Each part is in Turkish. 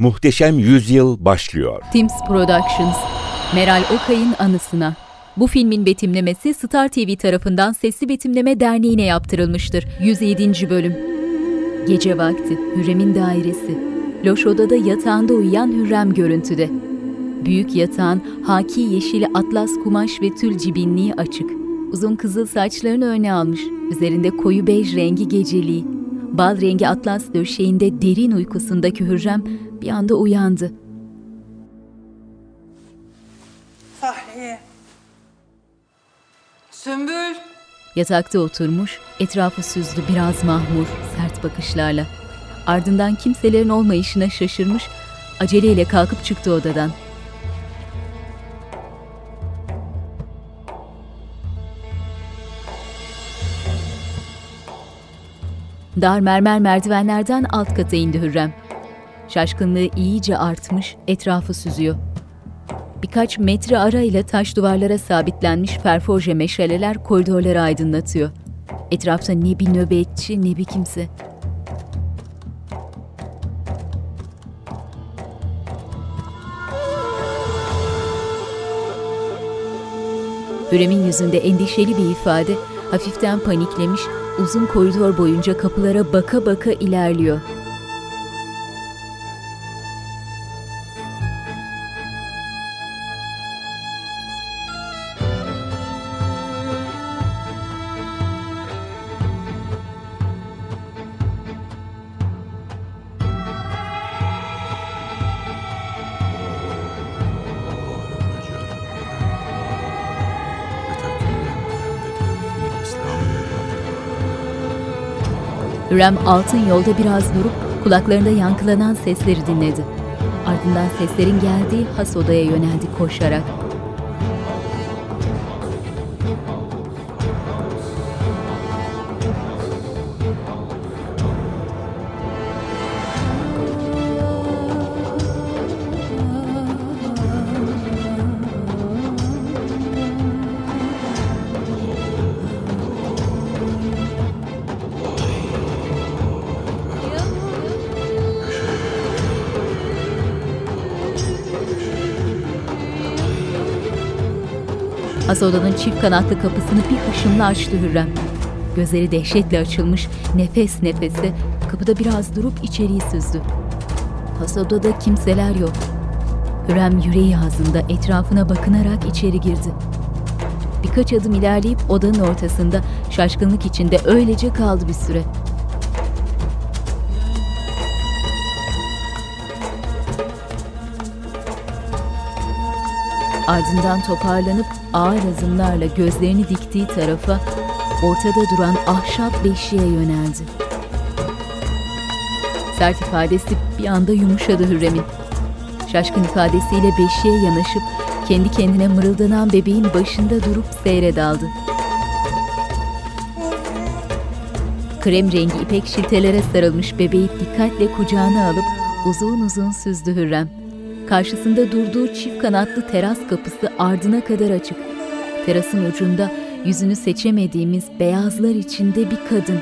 Muhteşem Yüzyıl başlıyor. Teams Productions, Meral Okay'ın anısına. Bu filmin betimlemesi Star TV tarafından Sesli Betimleme Derneği'ne yaptırılmıştır. 107. bölüm. Gece vakti, Hürrem'in dairesi. Loş odada yatağında uyuyan Hürrem görüntüde. Büyük yatağın haki yeşili atlas kumaş ve tül cibinliği açık. Uzun kızıl saçlarını öne almış. Üzerinde koyu bej rengi geceliği. Bal rengi atlas döşeğinde derin uykusundaki Hürrem bir anda uyandı. Fahriye. Sümbül. Yatakta oturmuş, etrafı süzdü biraz mahmur, sert bakışlarla. Ardından kimselerin olmayışına şaşırmış, aceleyle kalkıp çıktı odadan. Dar mermer merdivenlerden alt kata indi Hürrem. Şaşkınlığı iyice artmış, etrafı süzüyor. Birkaç metre arayla taş duvarlara sabitlenmiş ferforje meşaleler koridorları aydınlatıyor. Etrafta ne bir nöbetçi ne bir kimse. Hürrem'in yüzünde endişeli bir ifade, hafiften paniklemiş, uzun koridor boyunca kapılara baka baka ilerliyor. Hürrem altın yolda biraz durup kulaklarında yankılanan sesleri dinledi. Ardından seslerin geldiği has odaya yöneldi koşarak. Has odanın çift kanatlı kapısını bir hışımla açtı Hürrem. Gözleri dehşetle açılmış, nefes nefese kapıda biraz durup içeriği süzdü. Has odada kimseler yok. Hürrem yüreği ağzında etrafına bakınarak içeri girdi. Birkaç adım ilerleyip odanın ortasında şaşkınlık içinde öylece kaldı bir süre. Ardından toparlanıp ağır azımlarla gözlerini diktiği tarafa ortada duran ahşap beşiğe yöneldi. Sert ifadesi bir anda yumuşadı Hürrem'in. Şaşkın ifadesiyle beşiğe yanaşıp kendi kendine mırıldanan bebeğin başında durup seyre daldı. Krem rengi ipek şiltelere sarılmış bebeği dikkatle kucağına alıp uzun uzun süzdü Hürrem. Karşısında durduğu çift kanatlı teras kapısı ardına kadar açık. Terasın ucunda yüzünü seçemediğimiz beyazlar içinde bir kadın.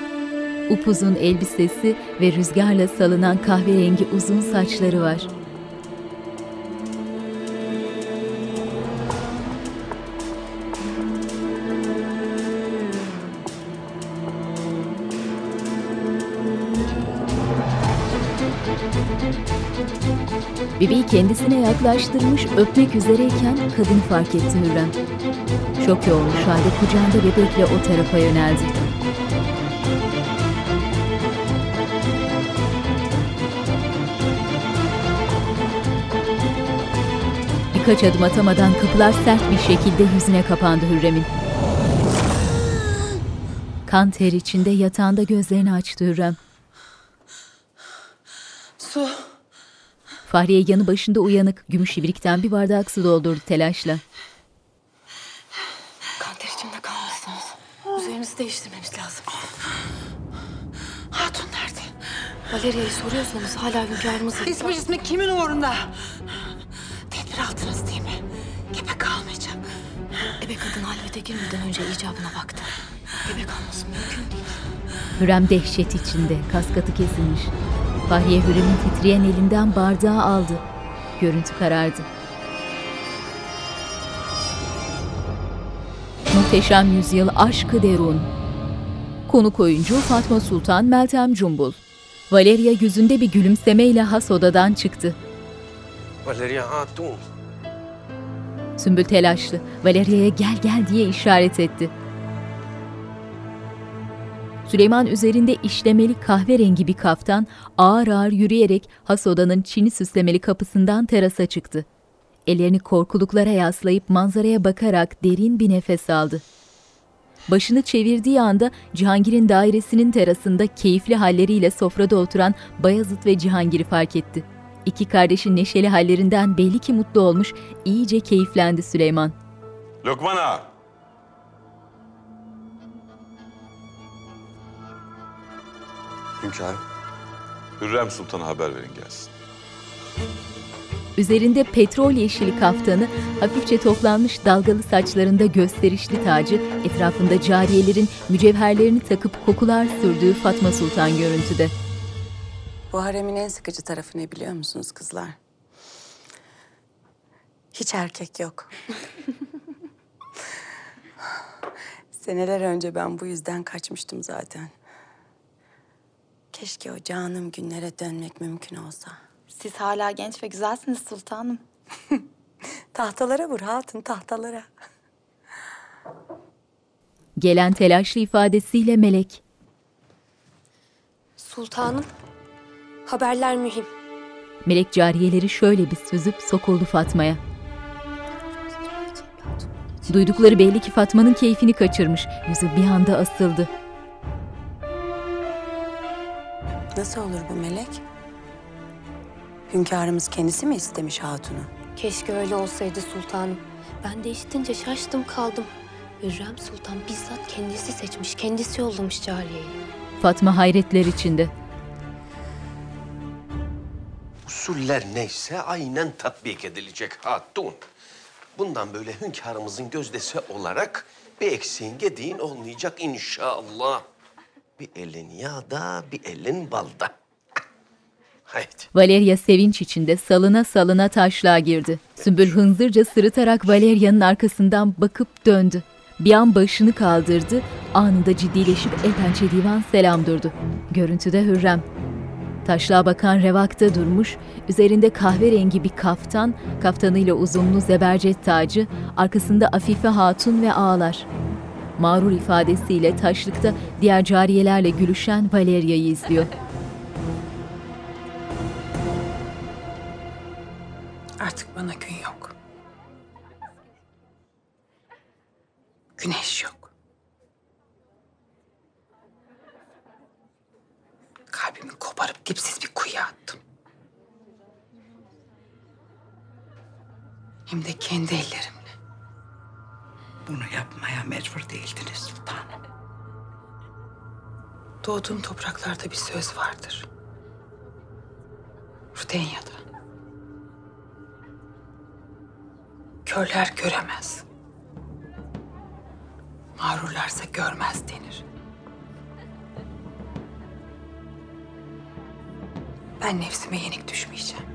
Upuzun elbisesi ve rüzgarla salınan kahverengi uzun saçları var. Kendisine yaklaştırmış öpmek üzereyken kadını fark etti Hürrem. Şok olmuş halde kucağında bebekle o tarafa yöneldi. Birkaç adım atamadan kapılar sert bir şekilde yüzüne kapandı Hürrem'in. Kan ter içinde yatağında gözlerini açtı Hürrem. Su. Fahriye yanı başında uyanık, gümüş ibrikten bir bardak su doldurdu telaşla. Kan ter içinde kalmışsınız. Üzerinizi değiştirmemiz lazım. Hatun nerede? Valeria'yı soruyorsanız hala hünkârımız İsmi cismi kimin uğrunda? Tedbir altınız değil mi? Gebe kalmayacak. Ebe kadın halvete girmeden önce icabına baktı. Ebe kalması mümkün değil. Hürrem dehşet içinde, kaskatı kesilmiş. Fahriye Hürrem'in titreyen elinden bardağı aldı. Görüntü karardı. Muhteşem Yüzyıl Aşkı Derun Konuk oyuncu Fatma Sultan Meltem Cumbul Valeria yüzünde bir gülümsemeyle has odadan çıktı. Valeria Hatun. Sümbül telaşlı. Valeria'ya gel gel diye işaret etti. Süleyman üzerinde işlemeli kahverengi bir kaftan ağır ağır yürüyerek has odanın çini süslemeli kapısından terasa çıktı. Ellerini korkuluklara yaslayıp manzaraya bakarak derin bir nefes aldı. Başını çevirdiği anda Cihangir'in dairesinin terasında keyifli halleriyle sofrada oturan Bayazıt ve Cihangir'i fark etti. İki kardeşin neşeli hallerinden belli ki mutlu olmuş, iyice keyiflendi Süleyman. Lokman ağa. Hünkârım. Hürrem Sultan'a haber verin gelsin. Üzerinde petrol yeşili kaftanı, hafifçe toplanmış dalgalı saçlarında gösterişli tacı, etrafında cariyelerin mücevherlerini takıp kokular sürdüğü Fatma Sultan görüntüde. Bu haremin en sıkıcı tarafı ne biliyor musunuz kızlar? Hiç erkek yok. Seneler önce ben bu yüzden kaçmıştım zaten. Keşke o canım günlere dönmek mümkün olsa. Siz hala genç ve güzelsiniz sultanım. Tahtalara vur hatun tahtalara. Gelen telaşlı ifadesiyle Melek, Sultanım, haberler mühim. Melek cariyeleri şöyle bir süzüp sokuldu Fatma'ya. Duydukları belli ki Fatma'nın keyfini kaçırmış. Yüzü bir anda asıldı. Nasıl olur bu melek? Hünkârımız kendisi mi istemiş hatunu? Keşke öyle olsaydı sultanım. Ben de işitince şaştım kaldım. Hürrem Sultan bizzat kendisi seçmiş, kendisi yollamış cariyeyi. Fatma hayretler içinde. Usuller neyse aynen tatbik edilecek hatun. Bundan böyle hünkârımızın gözdesi olarak bir eksiğin gediğin olmayacak inşallah. Bir elin yağda, bir elin balda. Haydi. Valeria sevinç içinde salına salına taşlığa girdi. Sümbül hınzırca sırıtarak Valeria'nın arkasından bakıp döndü. Bir an başını kaldırdı, anında ciddileşip el pençe divan selam durdu. Görüntüde Hürrem. Taşlığa bakan revakta durmuş, üzerinde kahverengi bir kaftan, kaftanıyla uzunlu zebercet tacı, arkasında Afife Hatun ve ağlar. Mağrur ifadesiyle taşlıkta diğer cariyelerle gülüşen Valeria'yı izliyor. Artık bana gün yok. Güneş yok. Kalbimi koparıp dipsiz bir kuyuya attım. Hem de kendi ellerimle. Bunu yapmaya mecbur değildiniz sultanım. Doğduğum topraklarda bir söz vardır. Rudenya'da. Körler göremez. Mağrurlarsa görmez denir. Ben nefsime yenik düşmeyeceğim.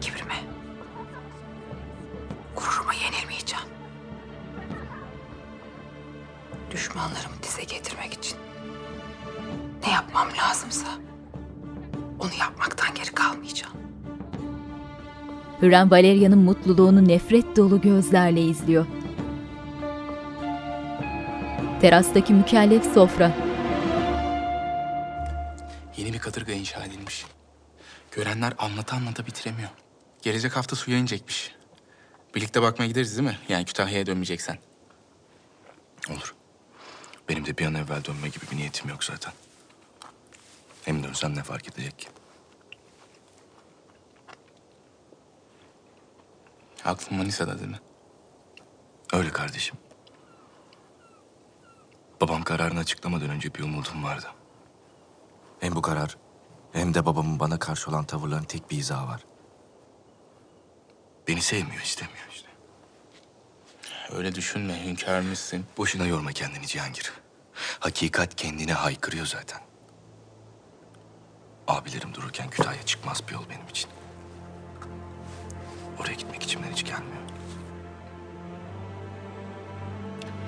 Kibrime, gururuma yenilmeyeceğim. Düşmanlarımı dize getirmek için ne yapmam lazımsa onu yapmaktan geri kalmayacağım. Hürrem Valeria'nın mutluluğunu nefret dolu gözlerle izliyor. Terastaki mükellef sofra. Yeni bir kadırga inşa edilmiş. Görenler anlata anlata bitiremiyor. Gelecek hafta suya inecekmiş. Birlikte bakmaya gideriz değil mi? Yani Kütahya'ya dönmeyeceksen. Olur. Benim de bir an evvel dönme gibi bir niyetim yok zaten. Hem dönsem ne fark edecek ki? Aklın Manisa'da değil mi? Öyle kardeşim. Babam kararını açıklamadan önce bir umudum vardı. Hem bu karar hem de babamın bana karşı olan tavırların tek bir izahı var. Beni sevmiyor, istemiyor işte. Öyle düşünme hünkârımızsın. Boşuna yorma kendini Cihangir. Hakikat kendine haykırıyor zaten. Abilerim dururken Kütahya çıkmaz bir yol benim için. Oraya gitmek içimden hiç gelmiyor.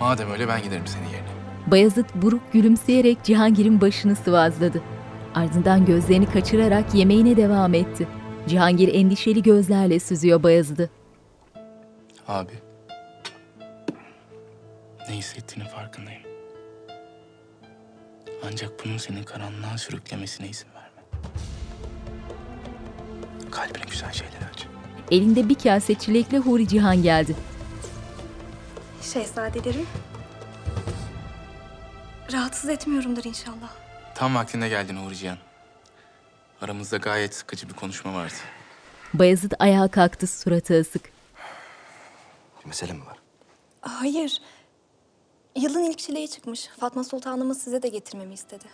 Madem öyle ben giderim senin yerine. Bayezid buruk gülümseyerek Cihangir'in başını sıvazladı. Ardından gözlerini kaçırarak yemeğine devam etti. Cihangir endişeli gözlerle süzüyor Bayezid'i. Abi. Ne hissettiğinin farkındayım. Ancak bunun senin karanlığa sürüklemesine izin verme. Kalbine güzel şeyler aç. Elinde bir kase çilekle Huri Cihan geldi. Şehzadelerim. Rahatsız etmiyorumdur inşallah. Tam vaktinde geldin Uğur Cihan. Aramızda gayet sıkıcı bir konuşma vardı. Bayezid ayağa kalktı suratı asık. Bir mesele mi var? Hayır. Yılın ilk çileği çıkmış. Fatma Sultanımız size de getirmemi istedi.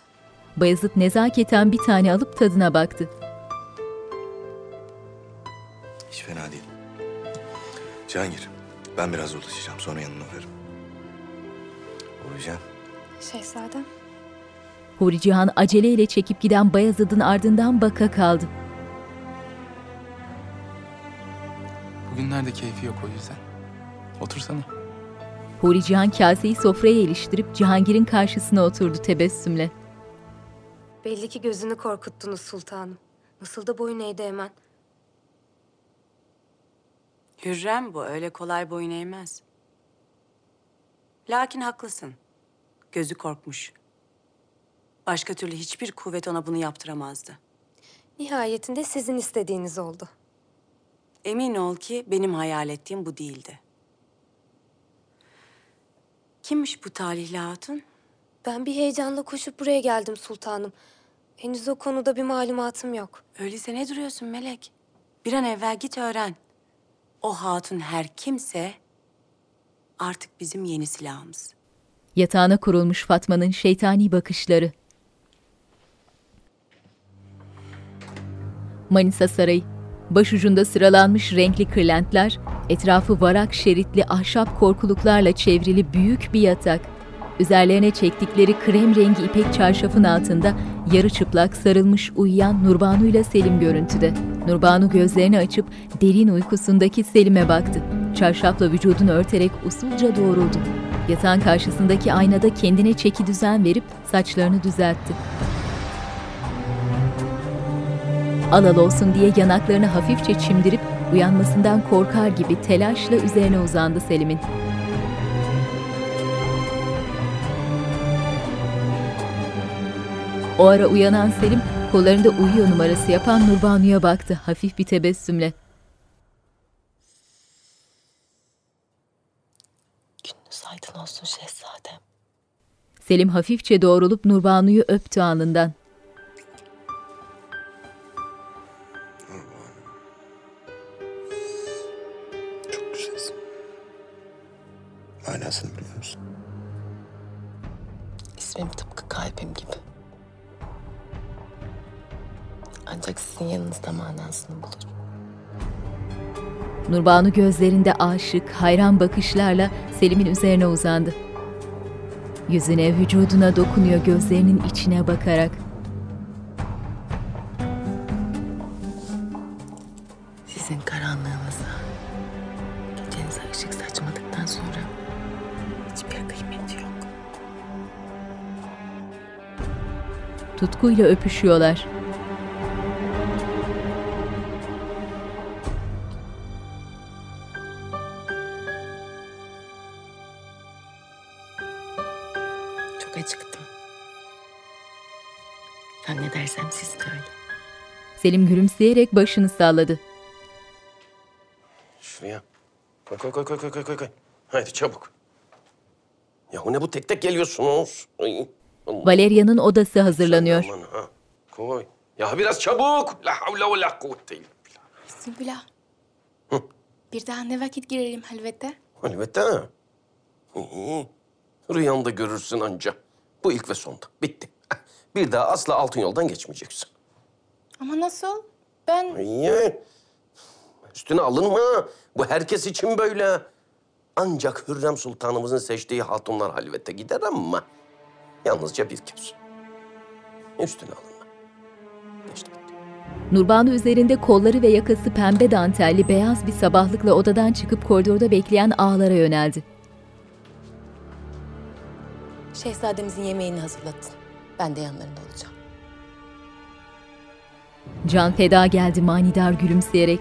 Bayezid nezaketen bir tane alıp tadına baktı. Hiç fena değil. Cihangir, ben biraz dolaşacağım. Sonra yanına uğrarım. Uğrayacağım. Şehzadem. Huri Cihan aceleyle çekip giden Bayezid'in ardından baka kaldı. Bugünlerde keyfi yok o yüzden. Otursana. Huri Cihan kaseyi sofraya iliştirip Cihangir'in karşısına oturdu tebessümle. Belli ki gözünü korkuttunuz sultanım. Nasıl da boyun eğdi hemen. Hürrem bu öyle kolay boyun eğmez. Lakin haklısın. Gözü korkmuş. Başka türlü hiçbir kuvvet ona bunu yaptıramazdı. Nihayetinde sizin istediğiniz oldu. Emin ol ki benim hayal ettiğim bu değildi. Kimmiş bu talihli hatun? Ben bir heyecanla koşup buraya geldim sultanım. Henüz o konuda bir malumatım yok. Öyleyse ne duruyorsun Melek? Bir an evvel git öğren. O hatun her kimse artık bizim yeni silahımız. Yatağına kurulmuş Fatma'nın şeytani bakışları. Manisa Sarayı. Başucunda sıralanmış renkli kırlentler, etrafı varak şeritli ahşap korkuluklarla çevrili büyük bir yatak. Üzerlerine çektikleri krem rengi ipek çarşafın altında yarı çıplak sarılmış uyuyan Nurbanu ile Selim görüntüde. Nurbanu gözlerini açıp derin uykusundaki Selim'e baktı. Çarşafla vücudunu örterek usulca doğruldu. Yatağın karşısındaki aynada kendine çeki düzen verip saçlarını düzeltti. Alal olsun diye yanaklarını hafifçe çimdirip uyanmasından korkar gibi telaşla üzerine uzandı Selim'in. O ara uyanan Selim kollarında uyuyor numarası yapan Nurbanu'ya baktı hafif bir tebessümle. Gününüz aydın olsun şehzadem. Selim hafifçe doğrulup Nurbanu'yu öptü alnından. Manasını biliyor musun? İsmim tıpkı kalbim gibi. Ancak sizin yanınızda manasını bulur. Nurbanu gözlerinde aşık, hayran bakışlarla Selim'in üzerine uzandı. Yüzüne, vücuduna dokunuyor gözlerinin içine bakarak. Sizin karanlığınıza, gecenize ışık saçmadıktan Tutkuyla öpüşüyorlar. Çok acıktım. Sen ne dersen siz de öyle. Selim gülümseyerek başını salladı. Şuraya. Koy koy koy koy koy koy koy. Haydi çabuk. Yahu ne bu tek tek geliyorsunuz? Ay, Valeria'nın odası hazırlanıyor. aman ha. Koy. Ya biraz çabuk. La havle ve la kuvvete illa billah. Bir daha ne vakit girelim halvete? İyi. Rüyanda görürsün anca. Bu ilk ve sonda. Bitti. Bir daha asla altın yoldan geçmeyeceksin. Ama nasıl? Ben İyi. Üstüne alınma. Bu herkes için böyle. Ancak Hürrem Sultanımızın seçtiği hatunlar halvete gider ama yalnızca bir kez. Üstüne alınma. geçti. Nurbanu üzerinde kolları ve yakası pembe dantelli beyaz bir sabahlıkla odadan çıkıp koridorda bekleyen ağlara yöneldi. Şehzademizin yemeğini hazırlatın. Ben de yanlarında olacağım. Can feda geldi manidar gülümseyerek.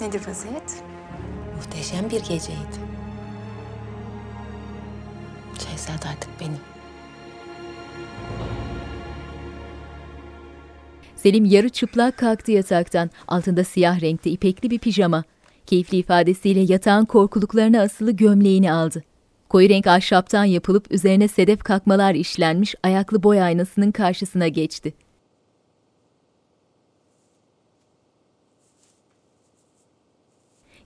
Nedir vaziyet? Muhteşem bir geceydi. Şehzade artık benim. Selim yarı çıplak kalktı yataktan. Altında siyah renkte ipekli bir pijama. Keyifli ifadesiyle yatağın korkuluklarına asılı gömleğini aldı. Koyu renk ahşaptan yapılıp üzerine sedef kakmalar işlenmiş ayaklı boy aynasının karşısına geçti.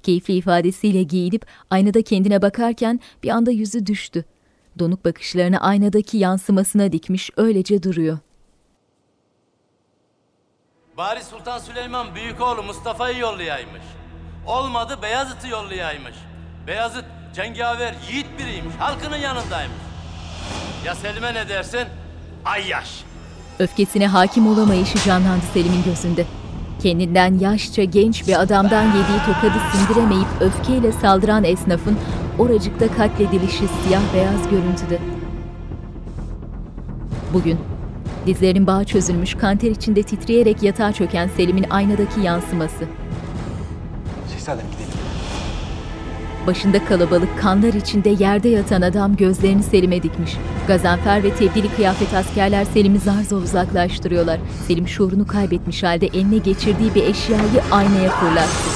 Keyifli ifadesiyle giyinip aynada kendine bakarken bir anda yüzü düştü. Donuk bakışlarını aynadaki yansımasına dikmiş öylece duruyor. Bari Sultan Süleyman büyük oğlu Mustafa'yı yollayaymış. Olmadı Beyazıt'ı yollayaymış. Beyazıt cengaver yiğit biriymiş. Halkının yanındaymış. Ya Selim'e ne dersin? Ay yaş. Öfkesine hakim olamayışı canlandı Selim'in gözünde. Kendinden yaşça genç bir adamdan yediği tokadı sindiremeyip öfkeyle saldıran esnafın oracıkta katledilişi siyah beyaz görüntüde. Bugün dizlerinin bağı çözülmüş kanter içinde titreyerek yatağa çöken Selim'in aynadaki yansıması. Şehzadem gidelim. Başında kalabalık kanlar içinde yerde yatan adam gözlerini Selim'e dikmiş. Gazanfer ve tebdili kıyafet askerler Selim'i zar zor uzaklaştırıyorlar. Selim şuurunu kaybetmiş halde eline geçirdiği bir eşyayı aynaya fırlattı.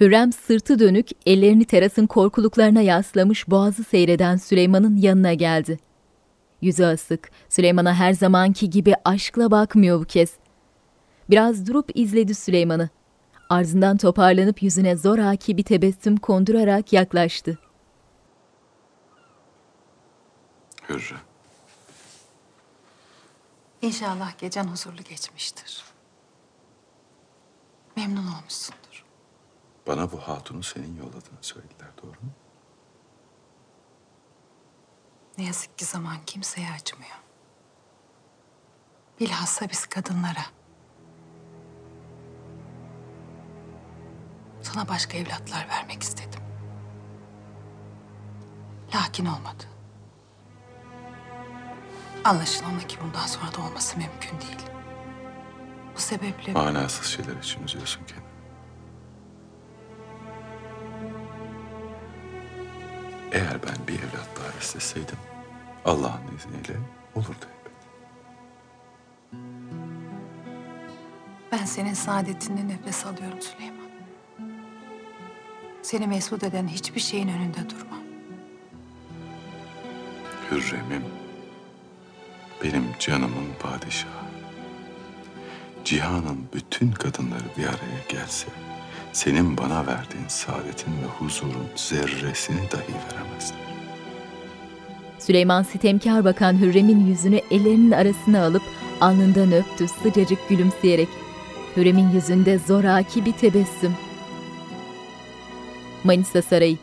Hürrem sırtı dönük, ellerini terasın korkuluklarına yaslamış boğazı seyreden Süleyman'ın yanına geldi. Yüzü asık, Süleyman'a her zamanki gibi aşkla bakmıyor bu kez. Biraz durup izledi Süleyman'ı. Arzından toparlanıp yüzüne zoraki bir tebessüm kondurarak yaklaştı. Hürrem. İnşallah gecen huzurlu geçmiştir. Memnun olmuşsundur. Bana bu hatunu senin yolladığını söylediler doğru mu? Ne yazık ki zaman kimseye acımıyor. Bilhassa biz kadınlara. Sana başka evlatlar vermek istedim. Lakin olmadı. Anlaşılan ki bundan sonra da olması mümkün değil. Bu sebeple... Manasız şeyler için üzüyorsun kendini. Eğer ben bir evlat daha isteseydim Allah'ın izniyle olurdu elbet. Ben senin saadetinden nefes alıyorum Süleyman. Seni mesut eden hiçbir şeyin önünde durma. Hürrem'im, benim canımın padişahı. Cihanın bütün kadınları bir araya gelse, senin bana verdiğin saadetin ve huzurun zerresini dahi veremezler. Süleyman sitemkar bakan Hürrem'in yüzünü ellerinin arasına alıp alnından öptü sıcacık gülümseyerek. Hürrem'in yüzünde zoraki bir tebessüm. Manisa Sarayı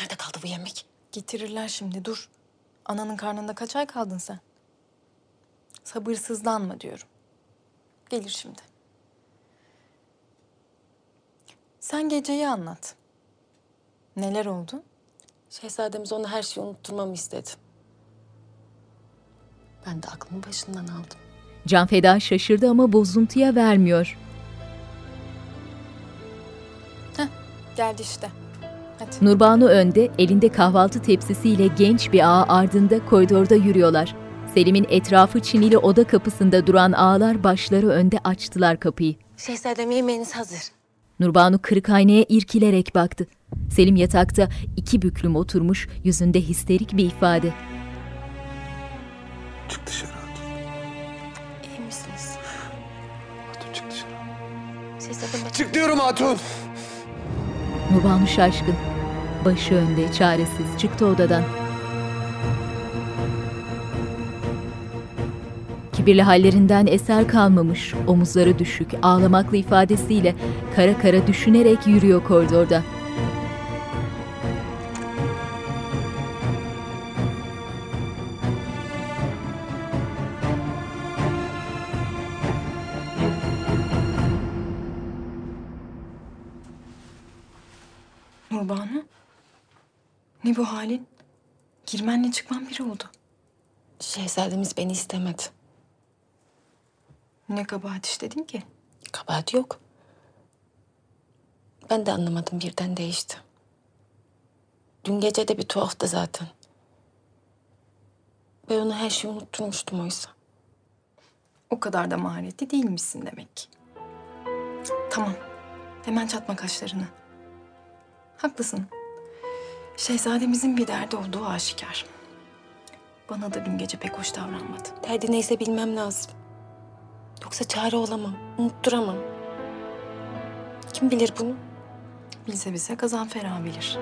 Nerede kaldı bu yemek? Getirirler şimdi dur. Ananın karnında kaç ay kaldın sen? Sabırsızlanma diyorum. Gelir şimdi. Sen geceyi anlat. Neler oldu? Şehzademiz ona her şeyi unutturmamı istedi. Ben de aklımı başından aldım. Can Feda şaşırdı ama bozuntuya vermiyor. Geldi işte. Hadi. Nurbanu önde, elinde kahvaltı tepsisiyle genç bir ağa ardında koridorda yürüyorlar. Selim'in etrafı çinili oda kapısında duran ağalar başları önde açtılar kapıyı. Şehzadem yemeğiniz hazır. Nurbanu kırık aynaya irkilerek baktı. Selim yatakta iki büklüm oturmuş, yüzünde histerik bir ifade. Çık dışarı Hatun. İyi misiniz? Hatun çık dışarı. Şehzadem ben... Çık diyorum hatun. Nurbanu şaşkın. Başı önde, çaresiz çıktı odadan. Kibirli hallerinden eser kalmamış, omuzları düşük, ağlamaklı ifadesiyle kara kara düşünerek yürüyor koridorda. Ne bu halin? Girmenle çıkman bir oldu. Şehzademiz beni istemedi. Ne kabahat işledin ki? Kabahat yok. Ben de anlamadım birden değişti. Dün gece de bir tuhaftı zaten. Ben onu her şeyi unutturmuştum oysa. O kadar da maharetli değilmişsin demek ki. Tamam. Hemen çatma kaşlarını. Haklısın. Şehzademizin bir derdi olduğu aşikar. Bana da dün gece pek hoş davranmadı. Derdi neyse bilmem lazım. Yoksa çare olamam, unutturamam. Kim bilir bunu? Bilse bilse Gazanfer bilir.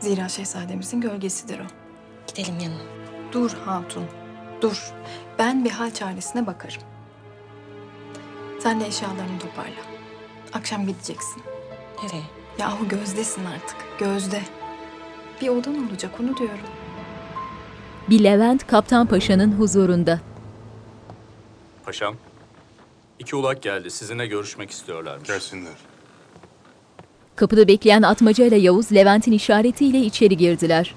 Zira şehzademizin gölgesidir o. Gidelim yanına. Dur hatun, dur. Ben bir hal çaresine bakarım. Sen de eşyalarını toparla. Akşam gideceksin. Nereye? Yahu gözdesin artık, gözde. Bir odan olacak onu diyorum. Bir Levent Kaptan Paşa'nın huzurunda. Paşam, iki ulak geldi. Sizinle görüşmek istiyorlarmış. Gelsinler. Kapıda bekleyen Atmaca ile Yavuz Levent'in işaretiyle içeri girdiler.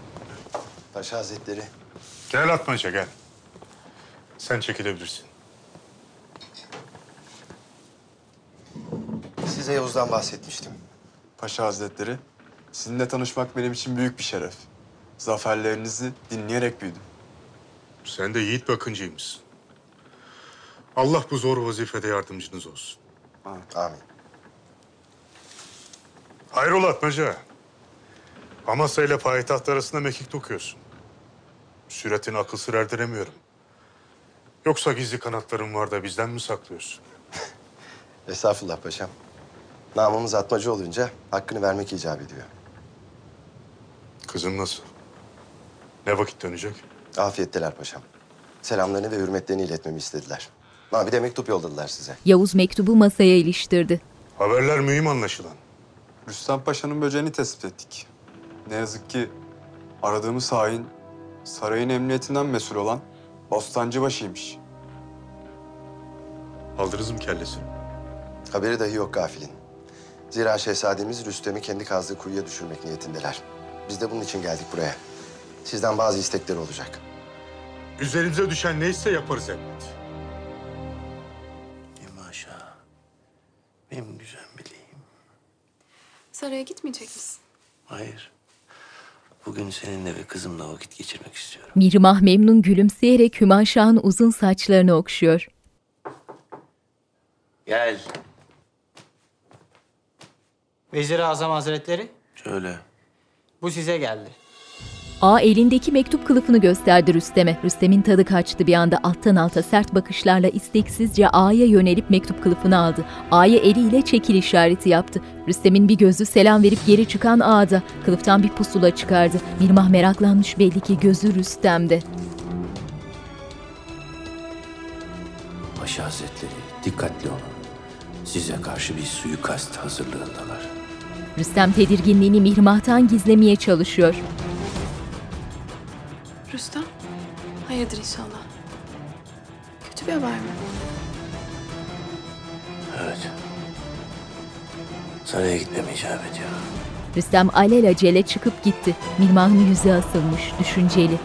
Paşa Hazretleri. Gel Atmaca gel. Sen çekilebilirsin. Size Yavuz'dan bahsetmiştim. Paşa Hazretleri, sizinle tanışmak benim için büyük bir şeref. Zaferlerinizi dinleyerek büyüdüm. Sen de yiğit bakıncıymışsın. Allah bu zor vazifede yardımcınız olsun. Amin. Hayrola Atmaca. Amasya ile payitaht arasında mekik dokuyorsun. Süretini akıl sır erdiremiyorum. Yoksa gizli kanatların var da bizden mi saklıyorsun? Estağfurullah paşam. Namımız atmacı olunca hakkını vermek icap ediyor. Kızım nasıl? Ne vakit dönecek? Afiyetteler paşam. Selamlarını ve hürmetlerini iletmemi istediler. Ha, bir de mektup yolladılar size. Yavuz mektubu masaya iliştirdi. Haberler mühim anlaşılan. Rüstem Paşa'nın böceğini tespit ettik. Ne yazık ki aradığımız hain sarayın emniyetinden mesul olan Bostancıbaşı'ymış. Aldınız mı kellesini? Haberi dahi yok gafilin. Zira şehzademiz Rüstem'i kendi kazdığı kuyuya düşürmek niyetindeler. Biz de bunun için geldik buraya. Sizden bazı istekleri olacak. Üzerimize düşen neyse yaparız elbet. Maşallah. Benim güzel meleğim. Saraya gitmeyecek misin? Hayır. Bugün seninle ve kızımla vakit geçirmek istiyorum. Mirmah memnun gülümseyerek Hümaşah'ın uzun saçlarını okşuyor. Gel. Vezir-i Azam Hazretleri, Şöyle. Bu size geldi. A elindeki mektup kılıfını gösterdi Rüstem'e. Rüstem'in tadı kaçtı bir anda alttan alta sert bakışlarla isteksizce A'ya yönelip mektup kılıfını aldı. A'ya eliyle çekil işareti yaptı. Rüstem'in bir gözü selam verip geri çıkan A'da. Kılıftan bir pusula çıkardı. Mirmah meraklanmış belli ki gözü Rüstem'de. Paşa Hazretleri dikkatli olun. Size karşı bir suikast hazırlığındalar. Rüstem tedirginliğini Mirmah'tan gizlemeye çalışıyor. Rüstem, hayırdır inşallah. Kötü bir haber mi? Evet. Saraya gitmemi icap ediyor. Rüstem alelacele çıkıp gitti. Mirmah'ın yüzü asılmış, düşünceli.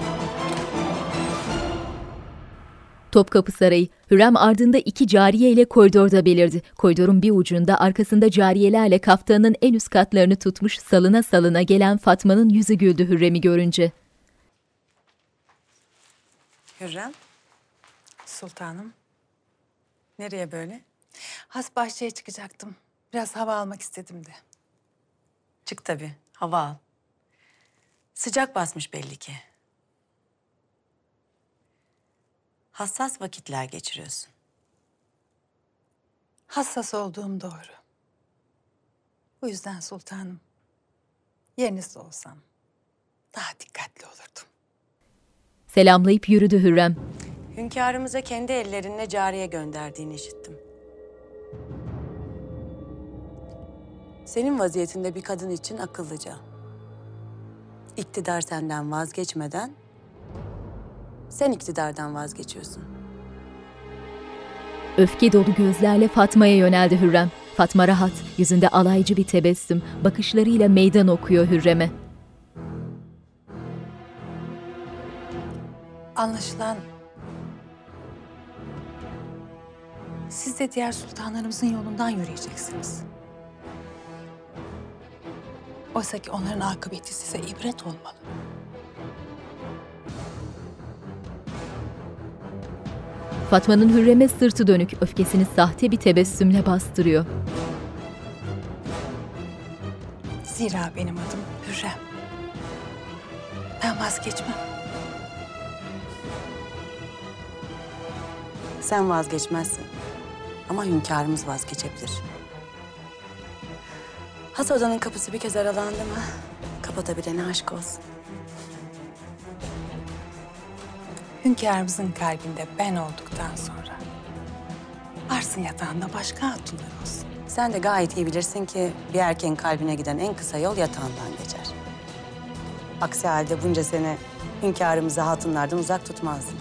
Topkapı Sarayı. Hürrem ardında iki cariye ile koridorda belirdi. Koridorun bir ucunda arkasında cariyelerle kaftanın en üst katlarını tutmuş salına salına gelen Fatma'nın yüzü güldü Hürrem'i görünce. Hürrem. Sultanım. Nereye böyle? Has bahçeye çıkacaktım. Biraz hava almak istedim de. Çık tabii. Hava al. Sıcak basmış belli ki. Hassas vakitler geçiriyorsun. Hassas olduğum doğru. Bu yüzden sultanım, yerinizde olsam daha dikkatli olurdum. Selamlayıp yürüdü Hürrem. Hünkârımıza kendi ellerinle cariye gönderdiğini işittim. Senin vaziyetinde bir kadın için akıllıca. İktidar senden vazgeçmeden sen iktidardan vazgeçiyorsun. Öfke dolu gözlerle Fatma'ya yöneldi Hürrem. Fatma rahat, yüzünde alaycı bir tebessüm, bakışlarıyla meydan okuyor Hürrem'e. Anlaşılan siz de diğer sultanlarımızın yolundan yürüyeceksiniz. Oysa ki onların akıbeti size ibret olmalı. Fatma'nın Hürrem'e sırtı dönük öfkesini sahte bir tebessümle bastırıyor. Zira benim adım Hürrem. Ben vazgeçmem. Sen vazgeçmezsin. Ama hünkârımız vazgeçebilir. Has odanın kapısı bir kez aralandı mı kapatabilene aşk olsun. Hünkârımızın kalbinde ben olduktan sonra varsın yatağında başka hatunlar olsun. Sen de gayet iyi bilirsin ki bir erkeğin kalbine giden en kısa yol yatağından geçer. Aksi halde bunca sene hünkârımızı hatunlardan uzak tutmazdın.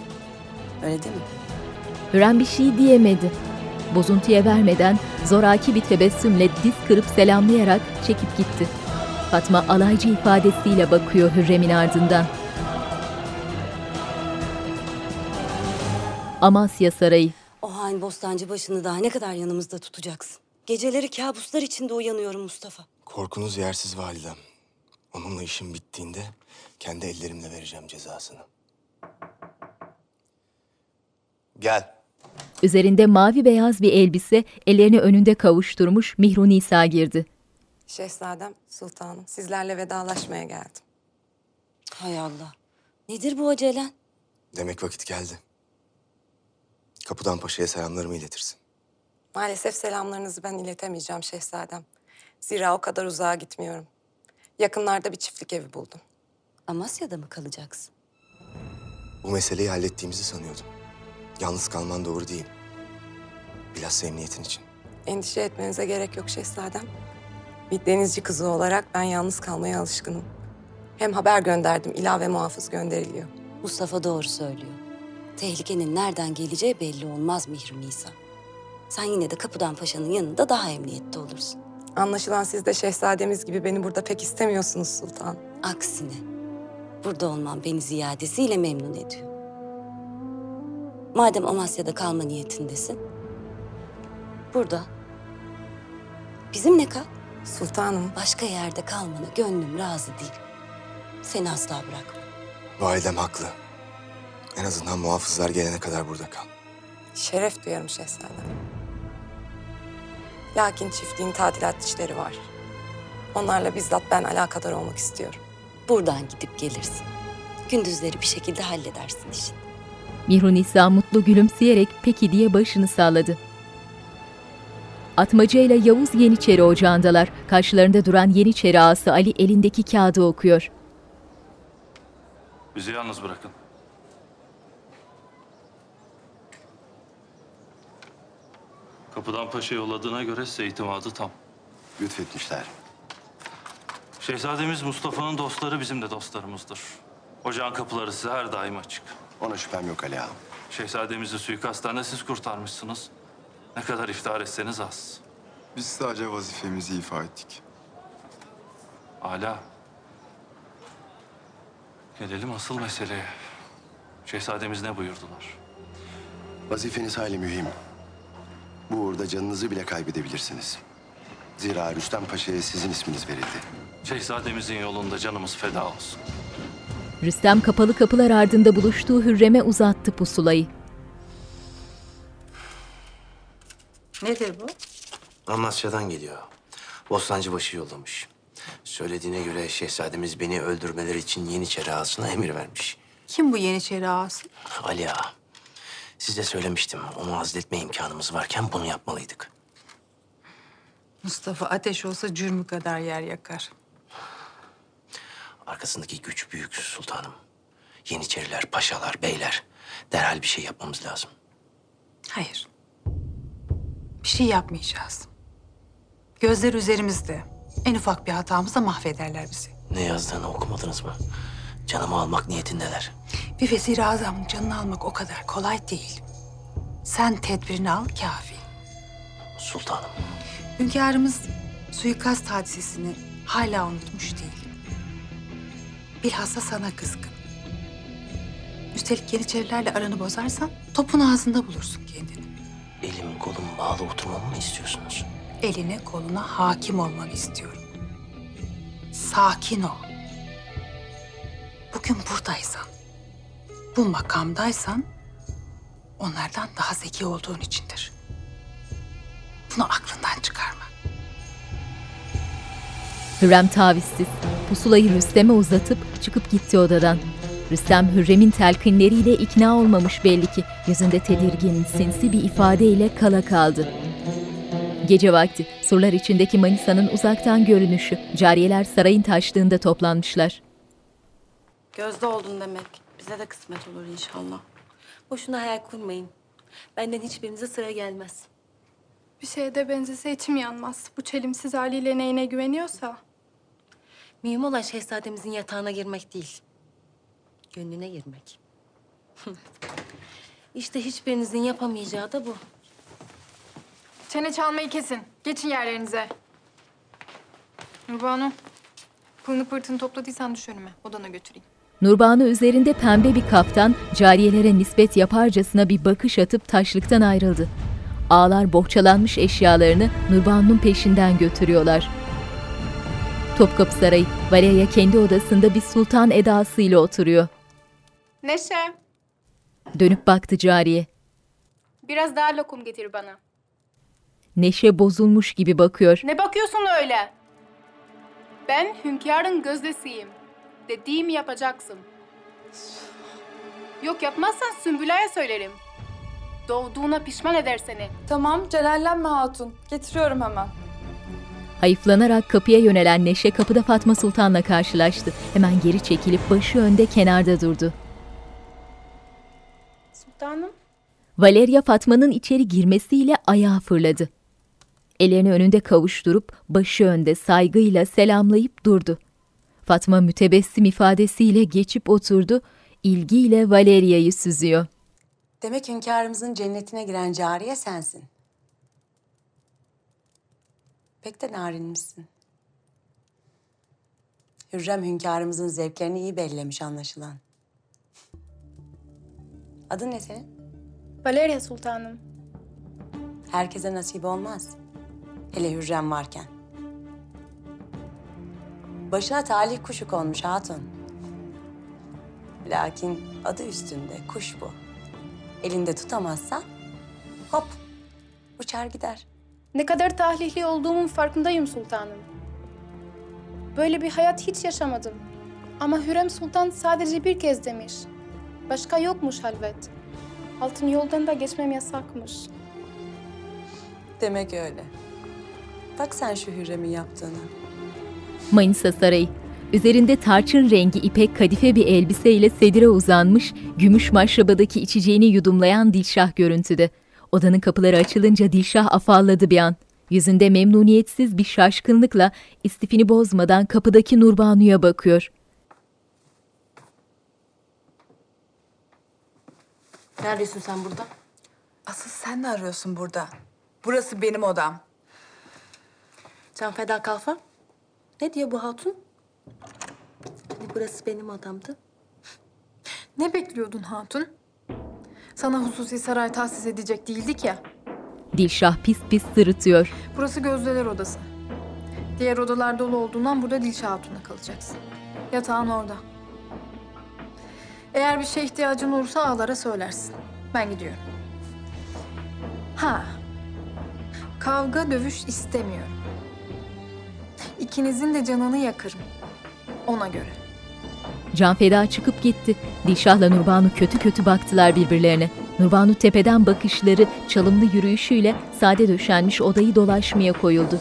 Öyle değil mi? Hürrem bir şey diyemedi. Bozuntuya vermeden zoraki bir tebessümle diz kırıp selamlayarak çekip gitti. Fatma alaycı ifadesiyle bakıyor Hürrem'in ardından. Amasya Sarayı. O hain bostancı başını daha ne kadar yanımızda tutacaksın? Geceleri kabuslar içinde uyanıyorum Mustafa. Korkunuz yersiz validem. Onunla işim bittiğinde kendi ellerimle vereceğim cezasını. Gel. Üzerinde mavi beyaz bir elbise, ellerini önünde kavuşturmuş Mihru Nisa girdi. Şehzadem, sultanım, sizlerle vedalaşmaya geldim. Hay Allah. Nedir bu acelen? Demek vakit geldi. Kapıdan paşaya selamlarımı iletirsin. Maalesef selamlarınızı ben iletemeyeceğim şehzadem. Zira o kadar uzağa gitmiyorum. Yakınlarda bir çiftlik evi buldum. Amasya'da mı kalacaksın? Bu meseleyi hallettiğimizi sanıyordum. Yalnız kalman doğru değil. Bilhassa emniyetin için. Endişe etmenize gerek yok şehzadem. Bir denizci kızı olarak ben yalnız kalmaya alışkınım. Hem haber gönderdim, ilave muhafız gönderiliyor. Mustafa doğru söylüyor. Tehlikenin nereden geleceği belli olmaz Mihri Nisa. Sen yine de kapıdan paşanın yanında daha emniyette olursun. Anlaşılan siz de şehzademiz gibi beni burada pek istemiyorsunuz sultan. Aksine burada olmam beni ziyadesiyle memnun ediyor. Madem Amasya'da kalma niyetindesin, burada bizimle kal. Sultanım. Başka yerde kalmana gönlüm razı değil. Seni asla bırakmam. Validem haklı. En azından muhafızlar gelene kadar burada kal. Şeref duyarım şehzadem. Lakin çiftliğin tadilat işleri var. Onlarla bizzat ben alakadar olmak istiyorum. Buradan gidip gelirsin. Gündüzleri bir şekilde halledersin işini. Mihru Nisa mutlu gülümseyerek peki diye başını salladı. Atmaca ile Yavuz Yeniçeri ocağındalar. Karşılarında duran Yeniçeri ağası Ali elindeki kağıdı okuyor. Bizi yalnız bırakın. Kapıdan paşa yolladığına göre size itimadı tam. Lütfetmişler. Şehzademiz Mustafa'nın dostları bizim de dostlarımızdır. Ocağın kapıları size her daim açık. Ona şüphem yok Ali Ağa. Şehzademizi suikastten de siz kurtarmışsınız. Ne kadar iftihar etseniz az. Biz sadece vazifemizi ifa ettik. Hala. Gelelim asıl meseleye. Şehzademiz ne buyurdular? Vazifeniz hayli mühim. Bu uğurda canınızı bile kaybedebilirsiniz. Zira Rüstem Paşa'ya sizin isminiz verildi. Şehzademizin yolunda canımız feda olsun. Rüstem kapalı kapılar ardında buluştuğu Hürrem'e uzattı pusulayı. Nedir bu? Amasya'dan geliyor. Bostancıbaşı yollamış. Söylediğine göre şehzademiz beni öldürmeleri için Yeniçeri ağasına emir vermiş. Kim bu Yeniçeri ağası? Ali ağa, size söylemiştim. Onu azletme imkanımız varken bunu yapmalıydık. Mustafa ateş olsa cürmü kadar yer yakar. Arkasındaki güç büyük sultanım. Yeniçeriler, paşalar, beyler. Derhal bir şey yapmamız lazım. Hayır. Bir şey yapmayacağız. Gözler üzerimizde. En ufak bir hatamızda mahvederler bizi. Ne yazdığını okumadınız mı? Canımı almak niyetindeler. Bir vezir-i azamın canını almak o kadar kolay değil. Sen tedbirini al kafi. Sultanım. Hünkârımız suikast hadisesini hala unutmuş değil. Bilhassa sana kızgın. Üstelik Yeniçerilerle aranı bozarsan topun ağzında bulursun kendini. Elim kolum bağlı oturmamı mı istiyorsunuz? Eline koluna hakim olmanı istiyorum. Sakin ol. Bugün buradaysan, bu makamdaysan onlardan daha zeki olduğun içindir. Bunu aklından çıkarma. Hürrem tavizsiz. Pusulayı Rüstem'e uzatıp çıkıp gitti odadan. Rüstem Hürrem'in telkinleriyle ikna olmamış belli ki. Yüzünde tedirgin, sinsi bir ifadeyle kala kaldı. Gece vakti surlar içindeki Manisa'nın uzaktan görünüşü. Cariyeler sarayın taşlığında toplanmışlar. Gözde oldun demek. Bize de kısmet olur inşallah. Boşuna hayal kurmayın. Benden hiçbirinize sıra gelmez. Bir şeye de benzese içim yanmaz. Bu çelimsiz haliyle neyine güveniyorsa. Mühim olan şehzademizin yatağına girmek değil. Gönlüne girmek. işte hiçbirinizin yapamayacağı da bu. Çene çalmayı kesin. Geçin yerlerinize. Nurbanu, pılını pırtını topladıysan düş önüme. Odana götüreyim. Nurbanu üzerinde pembe bir kaftan cariyelere nispet yaparcasına bir bakış atıp taşlıktan ayrıldı. Ağlar bohçalanmış eşyalarını Nurbanu'nun peşinden götürüyorlar. Topkapı Sarayı, Valeria kendi odasında bir sultan edasıyla oturuyor. Neşe, Dönüp baktı cariye. biraz daha lokum getir bana. Neşe bozulmuş gibi bakıyor. Ne bakıyorsun öyle? Ben hünkârın gözdesiyim. Dediğimi yapacaksın. Yok yapmazsan Sümbüle'ye söylerim. Doğduğuna pişman eder seni. Tamam, celallenme hatun. Getiriyorum hemen. Hayıflanarak kapıya yönelen Neşe kapıda Fatma Sultan'la karşılaştı. Hemen geri çekilip başı önde kenarda durdu. Sultanım. Valeria Fatma'nın içeri girmesiyle ayağa fırladı. Ellerini önünde kavuşturup başı önde saygıyla selamlayıp durdu. Fatma mütebessim ifadesiyle geçip oturdu, ilgiyle Valeria'yı süzüyor. Demek hünkârımızın cennetine giren cariye sensin. Pek de narinmişsin. Hürrem hünkârımızın zevklerini iyi bellemiş anlaşılan. Adın ne senin? Valeria Sultanım. Herkese nasip olmaz. Hele Hürrem varken. Başına talih kuşu konmuş hatun. Lakin adı üstünde kuş bu. Elinde tutamazsan hop uçar gider. Ne kadar tahlihli olduğumun farkındayım sultanım. Böyle bir hayat hiç yaşamadım. Ama Hürrem Sultan sadece bir kez demiş. Başka yokmuş halvet. Altın yoldan da geçmem yasakmış. Demek öyle. Bak sen şu Hürrem'in yaptığına. Manisa Sarayı. Üzerinde tarçın rengi ipek kadife bir elbiseyle sedire uzanmış, gümüş maşrabadaki içeceğini yudumlayan Dilşah görüntüde. Odanın kapıları açılınca Dilşah afalladı bir an. Yüzünde memnuniyetsiz bir şaşkınlıkla istifini bozmadan kapıdaki Nurbanu'ya bakıyor. Ne arıyorsun sen burada? Asıl sen ne arıyorsun burada? Burası benim odam. Can Feda Kalfa. Ne diyor bu hatun? Hani burası benim odamdı. Ne bekliyordun hatun? Sana hususi saray tahsis edecek değildik ya. Dilşah pis pis sırıtıyor. Burası gözdeler odası. Diğer odalar dolu olduğundan burada Dilşah Hatun'la kalacaksın. Yatağın orada. Eğer bir şeye ihtiyacın olursa ağlara söylersin. Ben gidiyorum. Ha. Kavga dövüş istemiyorum. İkinizin de canını yakarım. Ona göre. Can Feda çıkıp gitti. Dilşah'la Nurbanu kötü kötü baktılar birbirlerine. Nurbanu tepeden bakışları, çalımlı yürüyüşüyle sade döşenmiş odayı dolaşmaya koyuldu.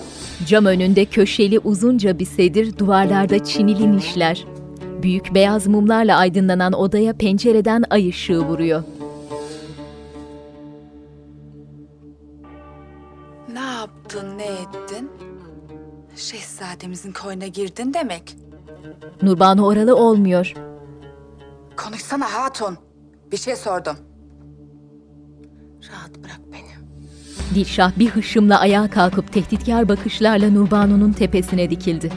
Cam önünde köşeli uzunca bir sedir, duvarlarda çinili nişler. Büyük beyaz mumlarla aydınlanan odaya pencereden ay ışığı vuruyor. Şehzademizin koyuna girdin demek. Nurbanu oralı olmuyor. Konuşsana hatun. Bir şey sordum. Rahat bırak beni. Dilşah bir hışımla ayağa kalkıp tehditkar bakışlarla Nurbanu'nun tepesine dikildi.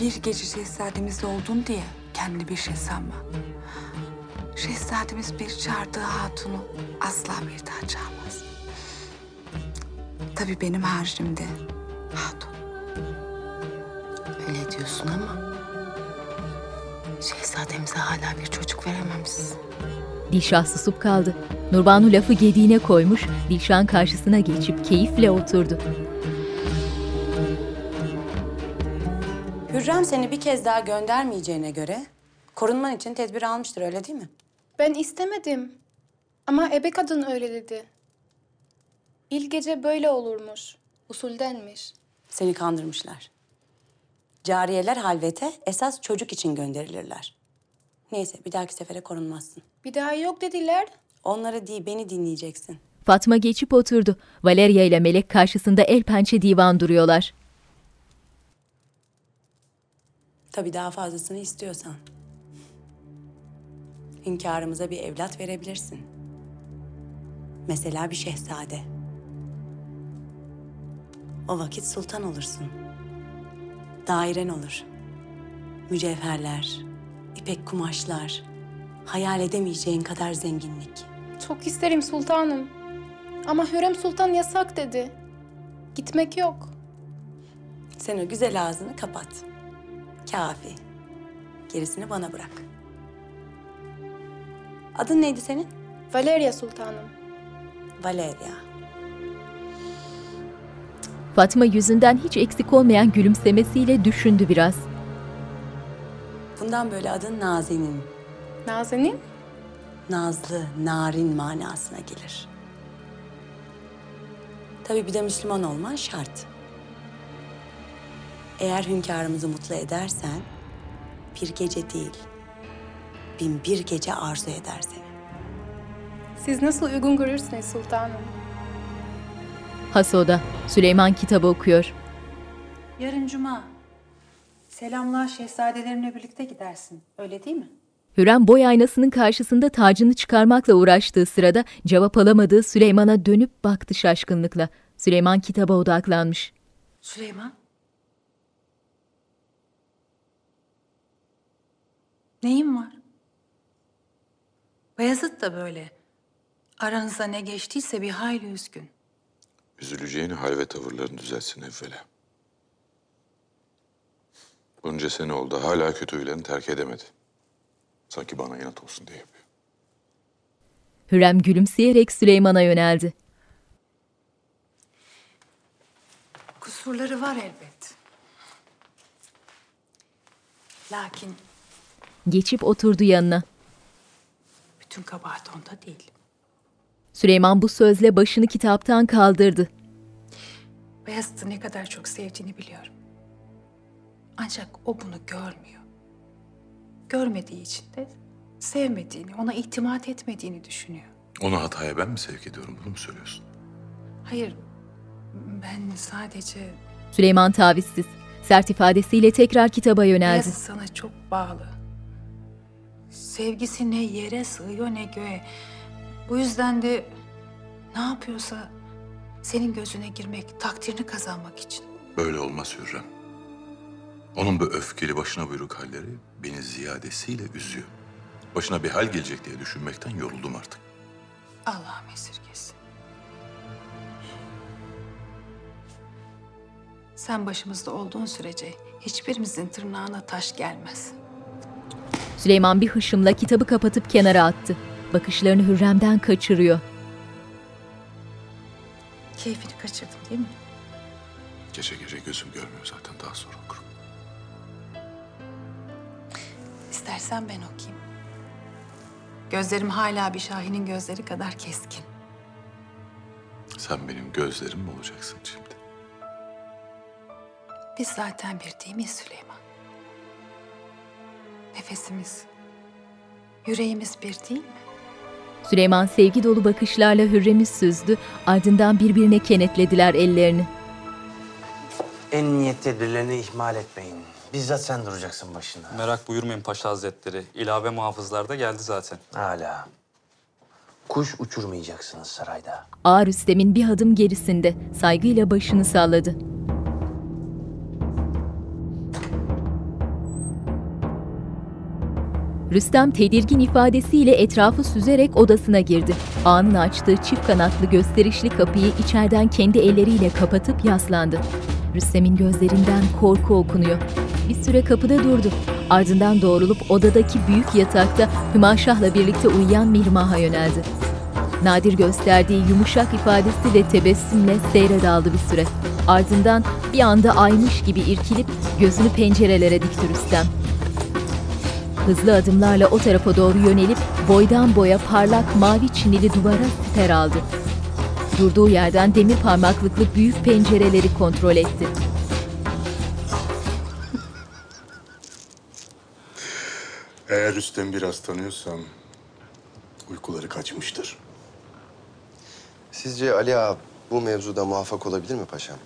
Bir gece şehzademiz oldun diye kendini bir şey sanma. Şehzademiz bir çağırdığı hatunu asla bir daha çağırmaz. Tabii benim haricimde hatun. Öyle diyorsun ama şehzademize hala bir çocuk verememişsin. Dilşah susup kaldı. Nurbanu lafı gediğine koymuş, Dilşah'ın karşısına geçip keyifle oturdu. Hürrem seni bir kez daha göndermeyeceğine göre korunman için tedbir almıştır öyle değil mi? Ben istemedim. Ama ebe kadın öyle dedi. İlk gece böyle olurmuş. Usuldenmiş. Seni kandırmışlar. Cariyeler halvete esas çocuk için gönderilirler. Neyse bir dahaki sefere korunmazsın. Bir daha yok dediler. Onları değil beni dinleyeceksin. Fatma geçip oturdu. Valeria ile Melek karşısında el pençe divan duruyorlar. Tabii daha fazlasını istiyorsan. Hünkârımıza bir evlat verebilirsin. Mesela bir şehzade. O vakit sultan olursun. Dairen olur. Mücevherler, ipek kumaşlar, hayal edemeyeceğin kadar zenginlik. Çok isterim sultanım. Ama Hürrem Sultan yasak dedi. Gitmek yok. Sen o güzel ağzını kapat. Kafi. Gerisini bana bırak. Adın neydi senin? Valeria Sultanım. Valeria. Fatma yüzünden hiç eksik olmayan gülümsemesiyle düşündü biraz. Bundan böyle adın Nazenin. Nazenin? Nazlı, narin manasına gelir. Tabii bir de Müslüman olman şart. Eğer hünkârımızı mutlu edersen, bir gece değil, bin bir gece arzu eder seni. Siz nasıl uygun görürsünüz sultanım. Hasoda, Süleyman kitabı okuyor. Yarın cuma. Selamlar şehzadelerine birlikte gidersin. Öyle değil mi? Hürrem boy aynasının karşısında tacını çıkarmakla uğraştığı sırada cevap alamadığı Süleyman'a dönüp baktı şaşkınlıkla. Süleyman kitaba odaklanmış. Süleyman. Neyin var? Bayezid da böyle. Aranızda ne geçtiyse bir hayli üzgün. Üzüleceğini hal ve tavırlarını düzelsin evvela. Bunca sene oldu hala kötü huylarını terk edemedi. Sanki bana inat olsun diye yapıyor. Hürrem gülümseyerek Süleyman'a yöneldi. Kusurları var elbet. Lakin Geçip oturdu yanına. bütün kabahat onda değil. Süleyman bu sözle başını kitaptan kaldırdı. Beyazıt'ı ne kadar çok sevdiğini biliyorum. Ancak o bunu görmüyor. Görmediği için de sevmediğini, ona itimat etmediğini düşünüyor. Onu hataya ben mi sevk ediyorum bunu mu söylüyorsun? Hayır, ben sadece Süleyman tavizsiz. Sert ifadesiyle tekrar kitaba yöneldi. Beyazıt sana çok bağlı. Sevgisi ne yere sığıyor ne göğe. Bu yüzden de ne yapıyorsa senin gözüne girmek, takdirini kazanmak için. Böyle olmaz Hürrem. Onun bu öfkeli başına buyruk halleri beni ziyadesiyle üzüyor. Başına bir hal gelecek diye düşünmekten yoruldum artık. Allah'ım esirgesin. Sen başımızda olduğun sürece hiçbirimizin tırnağına taş gelmez. Süleyman bir hışımla kitabı kapatıp kenara attı. Bakışlarını Hürrem'den kaçırıyor. Keyfini kaçırdın değil mi? Gece gece gözüm görmüyor zaten daha sonra okurum. İstersen ben okuyayım. Gözlerim hala bir şahinin gözleri kadar keskin. Sen benim gözlerim mi olacaksın şimdi? Biz zaten bir değil miyiz Süleyman? Nefesimiz, yüreğimiz bir değil mi? Süleyman sevgi dolu bakışlarla Hürrem'i süzdü, ardından birbirine kenetlediler ellerini. En niyet tedbirlerini ihmal etmeyin. Bizzat sen duracaksın başında. Merak buyurmayın Paşa Hazretleri. İlave muhafızlar da geldi zaten. Hala. Kuş uçurmayacaksınız sarayda. Ağa Rüstem'in bir adım gerisinde saygıyla başını salladı. Rüstem tedirgin ifadesiyle etrafı süzerek odasına girdi. Ağanın açtığı çift kanatlı gösterişli kapıyı içeriden kendi elleriyle kapatıp yaslandı. Rüstem'in gözlerinden korku okunuyor. Bir süre kapıda durdu. Ardından doğrulup odadaki büyük yatakta Hümaşah'la birlikte uyuyan Mihrimah'a yöneldi. Nadir gösterdiği yumuşak ifadesi de tebessümle seyre daldı bir süre. Ardından bir anda aymış gibi irkilip gözünü pencerelere dikti Rüstem. Hızlı adımlarla o tarafa doğru yönelip boydan boya parlak mavi çinili duvara siper aldı. Durduğu yerden demir parmaklıklı büyük pencereleri kontrol etti. Eğer Rüstem biraz tanıyorsam uykuları kaçmıştır. Sizce Ali Ağa bu mevzuda muvaffak olabilir mi paşam?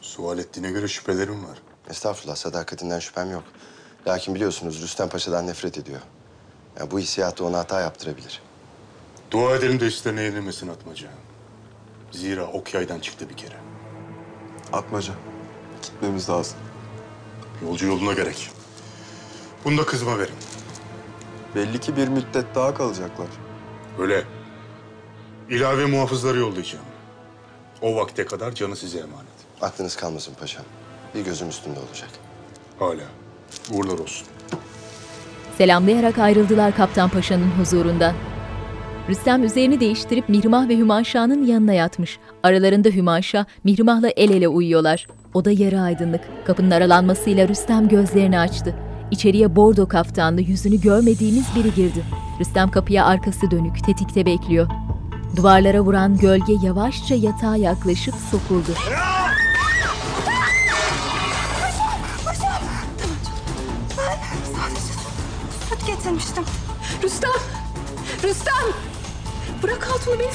Sual ettiğine göre şüphelerim var. Estağfurullah, sadakatinden şüphem yok. Lakin biliyorsunuz Rüstem Paşa'dan nefret ediyor. Yani bu hissiyatı ona hata yaptırabilir. Dua edelim de üstlerine yenilmesin Atmaca. Zira ok yaydan çıktı bir kere. Atmaca. Gitmemiz lazım. Yolcu yoluna gerek. Bunda kızma verin. Belli ki bir müddet daha kalacaklar. Öyle. İlave muhafızları yollayacağım. O vakte kadar canı size emanet. Aklınız kalmasın paşam. Bir gözüm üstünde olacak. Hala. Uğurlar olsun. Selamlayarak ayrıldılar Kaptan Paşa'nın huzurundan. Rüstem üzerini değiştirip Mihrimah ve Hümaşa'nın yanına yatmış. Aralarında Hümaşa, Mihrimah'la el ele uyuyorlar. Oda yarı aydınlık. Kapının aralanmasıyla Rüstem gözlerini açtı. İçeriye bordo kaftanlı yüzünü görmediğimiz biri girdi. Rüstem kapıya arkası dönük, tetikte bekliyor. Duvarlara vuran gölge yavaşça yatağa yaklaşıp sokuldu. Süt getirmiştim. Rüstem! Rüstem! Bırak hatunu beni.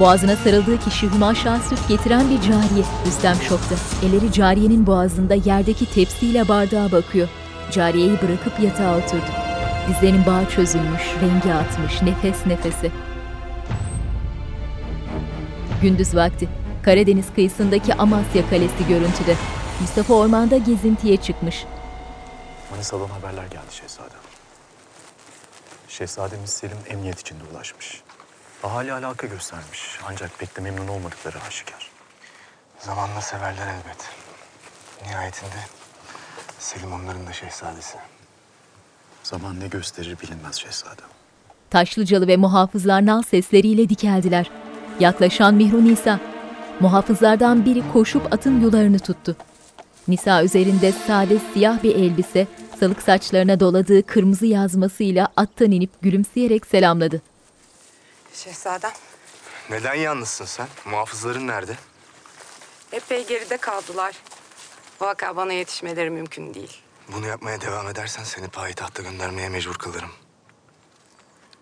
Boğazına sarıldığı kişi Hümaşa süt getiren bir cariye. Rüstem şokta. Elleri cariyenin boğazında yerdeki tepsiyle bardağa bakıyor. Cariyeyi bırakıp yatağa oturdu. Dizlerinin bağı çözülmüş, rengi atmış, nefes nefese. Gündüz vakti. Karadeniz kıyısındaki Amasya Kalesi görüntüde. Mustafa ormanda gezintiye çıkmış. Manisa'dan haberler geldi şehzadem. Şehzademiz Selim emniyet içinde ulaşmış. Ahali alaka göstermiş ancak pek de memnun olmadıkları aşikar. Zamanla severler elbet. Nihayetinde Selim onların da şehzadesi. Zaman ne gösterir bilinmez şehzadem. Taşlıcalı ve muhafızlar nal sesleriyle dikeldiler. Yaklaşan Mihru Nisa. Muhafızlardan biri koşup atın yularını tuttu. Nisa üzerinde sade siyah bir elbise, salık saçlarına doladığı kırmızı yazmasıyla attan inip gülümseyerek selamladı. Şehzadem, Neden yalnızsın sen? Muhafızların nerede? epey geride kaldılar. Vaka bana yetişmeleri mümkün değil. Bunu yapmaya devam edersen seni payitahta göndermeye mecbur kalırım.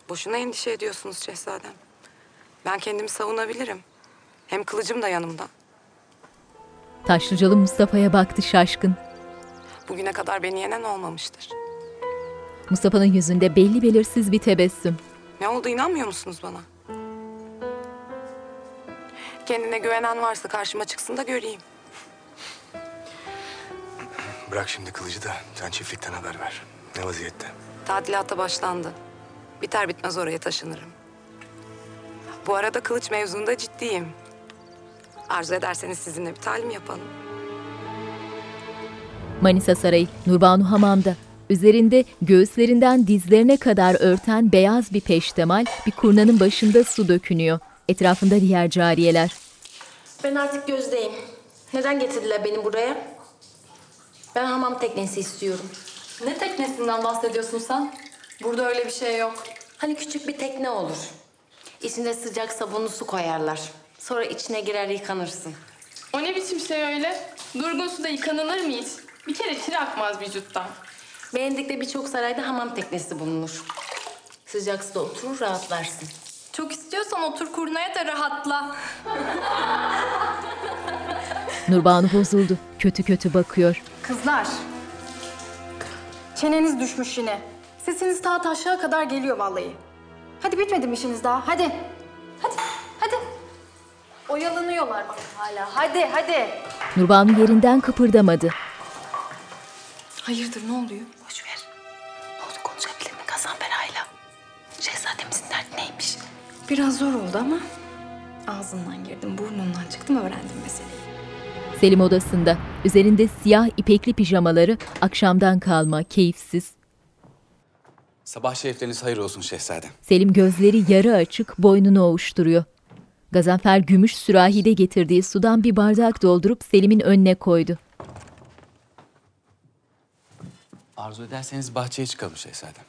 Boşuna endişe ediyorsunuz şehzadem. Ben kendimi savunabilirim. Hem kılıcım da yanımda. Taşlıcalı Mustafa'ya baktı şaşkın. Bugüne kadar beni yenen olmamıştır. Mustafa'nın yüzünde belli belirsiz bir tebessüm. Ne oldu inanmıyor musunuz bana? Kendine güvenen varsa karşıma çıksın da göreyim. Bırak şimdi kılıcı da sen çiftlikten haber ver. Ne vaziyette? Tadilata başlandı. Biter bitmez oraya taşınırım. Bu arada kılıç mevzunda ciddiyim. Arzu ederseniz sizinle bir talim yapalım. Manisa Sarayı, Nurbanu Hamam'da. Üzerinde göğüslerinden dizlerine kadar örten beyaz bir peştemal bir kurnanın başında su dökünüyor. Etrafında diğer cariyeler. Ben artık gözdeyim. Neden getirdiler beni buraya? Ben hamam teknesi istiyorum. Ne teknesinden bahsediyorsun sen? Burada öyle bir şey yok. Hani küçük bir tekne olur. İçine sıcak sabunlu su koyarlar. Sonra içine girer yıkanırsın. O ne biçim şey öyle? Durgun suda yıkanılır mı hiç? Bir kere kir akmaz vücuttan. Beğendik'te birçok sarayda hamam teknesi bulunur. Sıcak suda oturur rahatlarsın. Çok istiyorsan otur kurnaya da rahatla. Nurbanu bozuldu. Kötü kötü bakıyor. Kızlar. Çeneniz düşmüş yine. Sesiniz ta aşağı kadar geliyor vallahi. Hadi bitmedi mi işiniz daha? Hadi. Hadi, hadi. Oyalanıyorlar bak hala. Hadi, hadi. Nurbanu yerinden kıpırdamadı. Hayırdır ne oluyor? Boş ver. Ne oldu konuşabilir mi Gazanfera'yla? Şehzademizin derdi neymiş? Biraz zor oldu ama ağzından girdim, burnundan çıktım, öğrendim meseleyi. Selim odasında. Üzerinde siyah ipekli pijamaları, akşamdan kalma, keyifsiz. Sabah şerifleriniz hayır olsun şehzadem. Selim gözleri yarı açık, boynunu ovuşturuyor. Gazanfer gümüş sürahide getirdiği sudan bir bardak doldurup Selim'in önüne koydu. Arzu ederseniz bahçeye çıkalım şehzadem.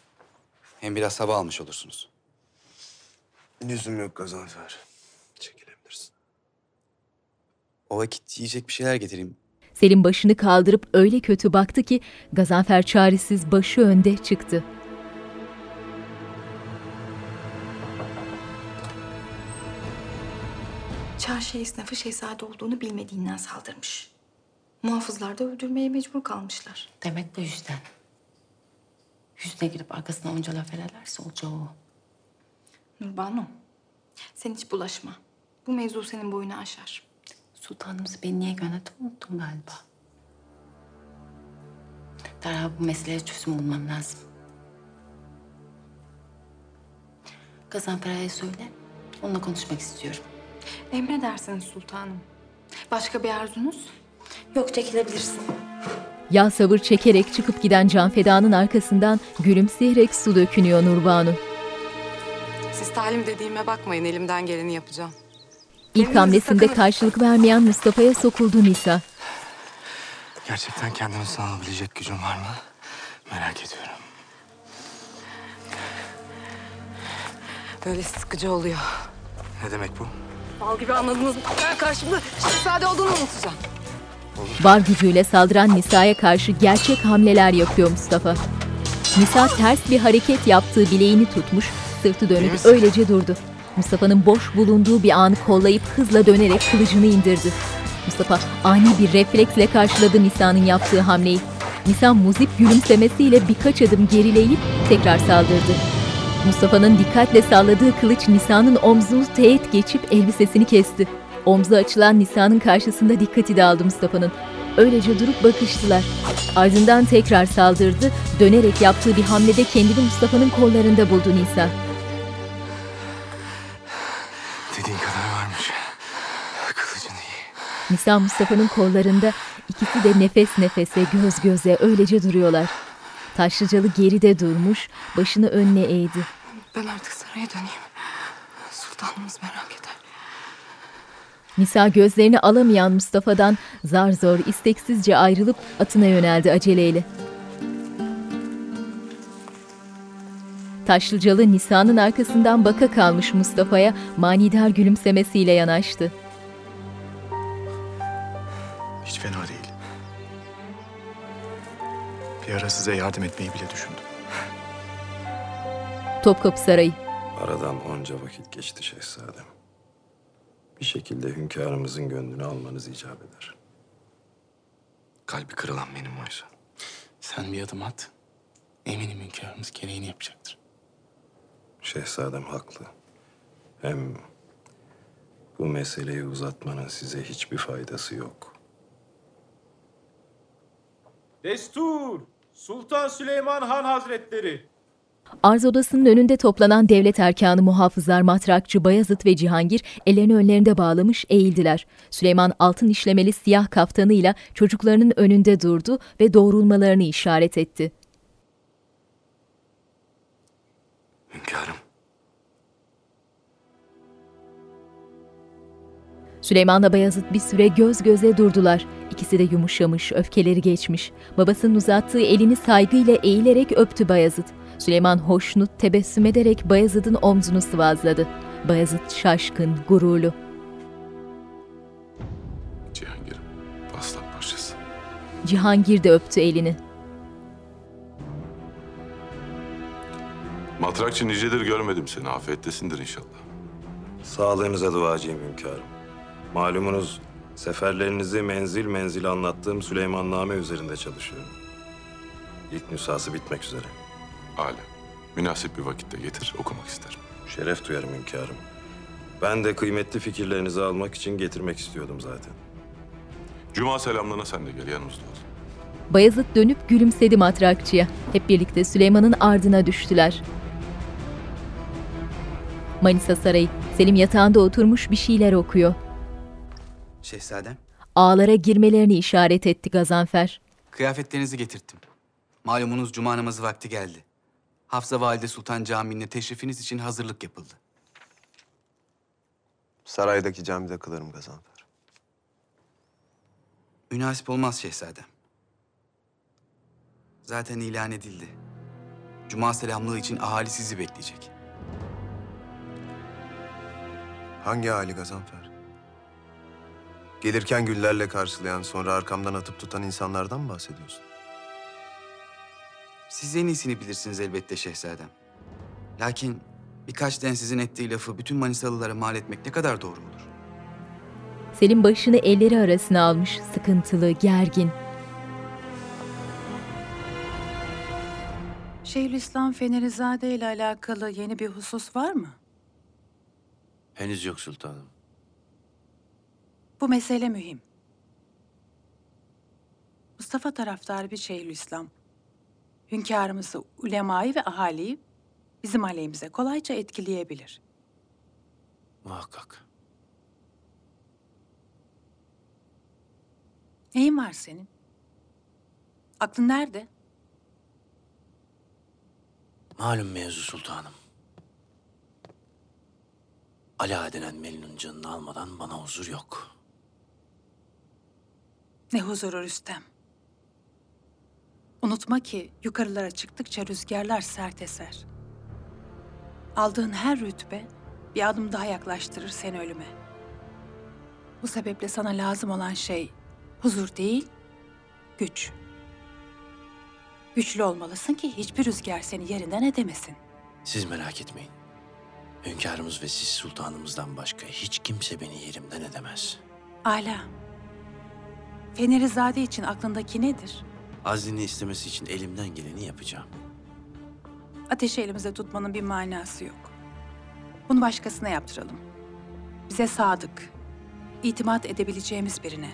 Hem biraz hava almış olursunuz. Lüzum yok Gazanfer. Çekilebilirsin. O vakit yiyecek bir şeyler getireyim. Selim başını kaldırıp öyle kötü baktı ki Gazanfer çaresiz başı önde çıktı. Çarşı esnafı şehzade olduğunu bilmediğinden saldırmış. Muhafızlar da öldürmeye mecbur kalmışlar. Demek bu yüzden. Yüzüne girip arkasına onca laf ederlerse olacağı o. Nurbanu, sen hiç bulaşma. Bu mevzu senin boyunu aşar. Sultanımız beni niye yönetti unuttun galiba. Derhal bu meseleye çözüm bulmam lazım. Gazanfera'ya söyle. Onunla konuşmak istiyorum. Emredersiniz sultanım. Başka bir arzunuz? Yok çekilebilirsin. Yağ sabır çekerek çıkıp giden Canfeda'nın arkasından gülümseyerek su dökünüyor Nurbanu. Siz talim dediğime bakmayın. Elimden geleni yapacağım. İlk hamlesinde karşılık vermeyen Mustafa'ya sokuldu Nisa. Gerçekten kendimi sanabilecek gücüm var mı? Merak ediyorum. Böyle sıkıcı oluyor. Ne demek bu? Bal gibi anladınız mı? Ben karşımda şehzade olduğunu unutacağım. Var gücüyle saldıran Nisa'ya karşı gerçek hamleler yapıyor Mustafa. Nisa ters bir hareket yaptığı bileğini tutmuş, sırtı dönüp öylece durdu. Mustafa'nın boş bulunduğu bir anı kollayıp hızla dönerek kılıcını indirdi. Mustafa ani bir refleksle karşıladı Nisa'nın yaptığı hamleyi. Nisa muzip gülümsemesiyle birkaç adım gerileyip tekrar saldırdı. Mustafa'nın dikkatle salladığı kılıç Nisa'nın omzunu teğet geçip elbisesini kesti. Omzu açılan Nisa'nın karşısında dikkati dağıldı Mustafa'nın. Öylece durup bakıştılar. Ardından tekrar saldırdı. Dönerek yaptığı bir hamlede kendini Mustafa'nın kollarında buldu Nisa. Dediğin kadar varmış. Kılıcın iyi. Nisa Mustafa'nın kollarında ikisi de nefes nefese, göz göze öylece duruyorlar. Taşlıcalı geride durmuş, başını önüne eğdi. Ben artık saraya döneyim. Sultanımız merak eder. Nisa gözlerini alamayan Mustafa'dan zar zor isteksizce ayrılıp atına yöneldi aceleyle. Taşlıcalı Nisa'nın arkasından baka kalmış Mustafa'ya manidar gülümsemesiyle yanaştı. Hiç fena değil. Bir ara size yardım etmeyi bile düşündüm. Topkapı Sarayı. Aradan onca vakit geçti şehzadem. Bir şekilde hünkârımızın gönlünü almanız icap eder. Kalbi kırılan benim oysa. Sen bir adım at. Eminim hünkârımız gereğini yapacaktır. Şehzadem haklı. Hem bu meseleyi uzatmanın size hiçbir faydası yok. Destur! Sultan Süleyman Han Hazretleri! Arz odasının önünde toplanan devlet erkanı muhafızlar Matrakçı, Bayazıt ve Cihangir ellerini önlerinde bağlamış eğildiler. Süleyman altın işlemeli siyah kaftanıyla çocuklarının önünde durdu ve doğrulmalarını işaret etti. Hünkârım. Süleyman'la Bayazıt bir süre göz göze durdular. İkisi de yumuşamış, öfkeleri geçmiş. Babasının uzattığı elini saygıyla eğilerek öptü Bayazıt. Süleyman hoşnut tebessüm ederek Bayezid'in omzunu sıvazladı. Bayezid şaşkın, gururlu. Cihangir'im, aslan parçası. Cihangir de öptü elini. Matrakçı nicedir görmedim seni. Afiyettesindir inşallah. Sağlığınıza duacıyım hünkârım. Malumunuz seferlerinizi menzil menzil anlattığım Süleymanname üzerinde çalışıyorum. İlk nüshası bitmek üzere. Âlâ. Münasip bir vakitte getir, okumak isterim. Şeref duyarım hünkârım. Ben de kıymetli fikirlerinizi almak için getirmek istiyordum zaten. Cuma selamlığına sen de gel yanımızda ol. Bayezid dönüp gülümsedi matrakçıya. Hep birlikte Süleyman'ın ardına düştüler. Manisa Sarayı. Selim yatağında oturmuş bir şeyler okuyor. Şehzadem, Ağlara girmelerini işaret etti Gazanfer. kıyafetlerinizi getirttim. Malumunuz cuma namazı vakti geldi. Hafsa Valide Sultan Camii'ne teşrifiniz için hazırlık yapıldı. Saraydaki camide kılarım Gazanfer. Münasip olmaz şehzadem. Zaten ilan edildi. Cuma selamlığı için ahali sizi bekleyecek. Hangi hali Gazanfer? Gelirken güllerle karşılayan, sonra arkamdan atıp tutan insanlardan mı bahsediyorsun? Siz en iyisini bilirsiniz elbette şehzadem. Lakin birkaç densizin ettiği lafı bütün Manisalılara mal etmek ne kadar doğru olur? Selim başını elleri arasına almış, sıkıntılı, gergin. Şeyhülislam Fenerizade ile alakalı yeni bir husus var mı? Henüz yok sultanım. Bu mesele mühim. Mustafa taraftarı bir Şeyhülislam. Hünkârımızı, ulemayı ve ahaliyi bizim aleyhimize kolayca etkileyebilir. Muhakkak. Neyin var senin? Aklın nerede? Malum mevzu sultanım. Ala denen Melun'un canını almadan bana huzur yok. Ne huzuru Rüstem. Unutma ki yukarılara çıktıkça rüzgarlar sert eser. Aldığın her rütbe bir adım daha yaklaştırır seni ölüme. Bu sebeple sana lazım olan şey huzur değil, güç. Güçlü olmalısın ki hiçbir rüzgar seni yerinden edemesin. Siz merak etmeyin. Hünkârımız ve siz sultanımızdan başka hiç kimse beni yerimden edemez. Ala. Fenerizade için aklındaki nedir? Azlini istemesi için elimden geleni yapacağım. Ateşi elimizde tutmanın bir manası yok. Bunu başkasına yaptıralım. Bize sadık, itimat edebileceğimiz birine.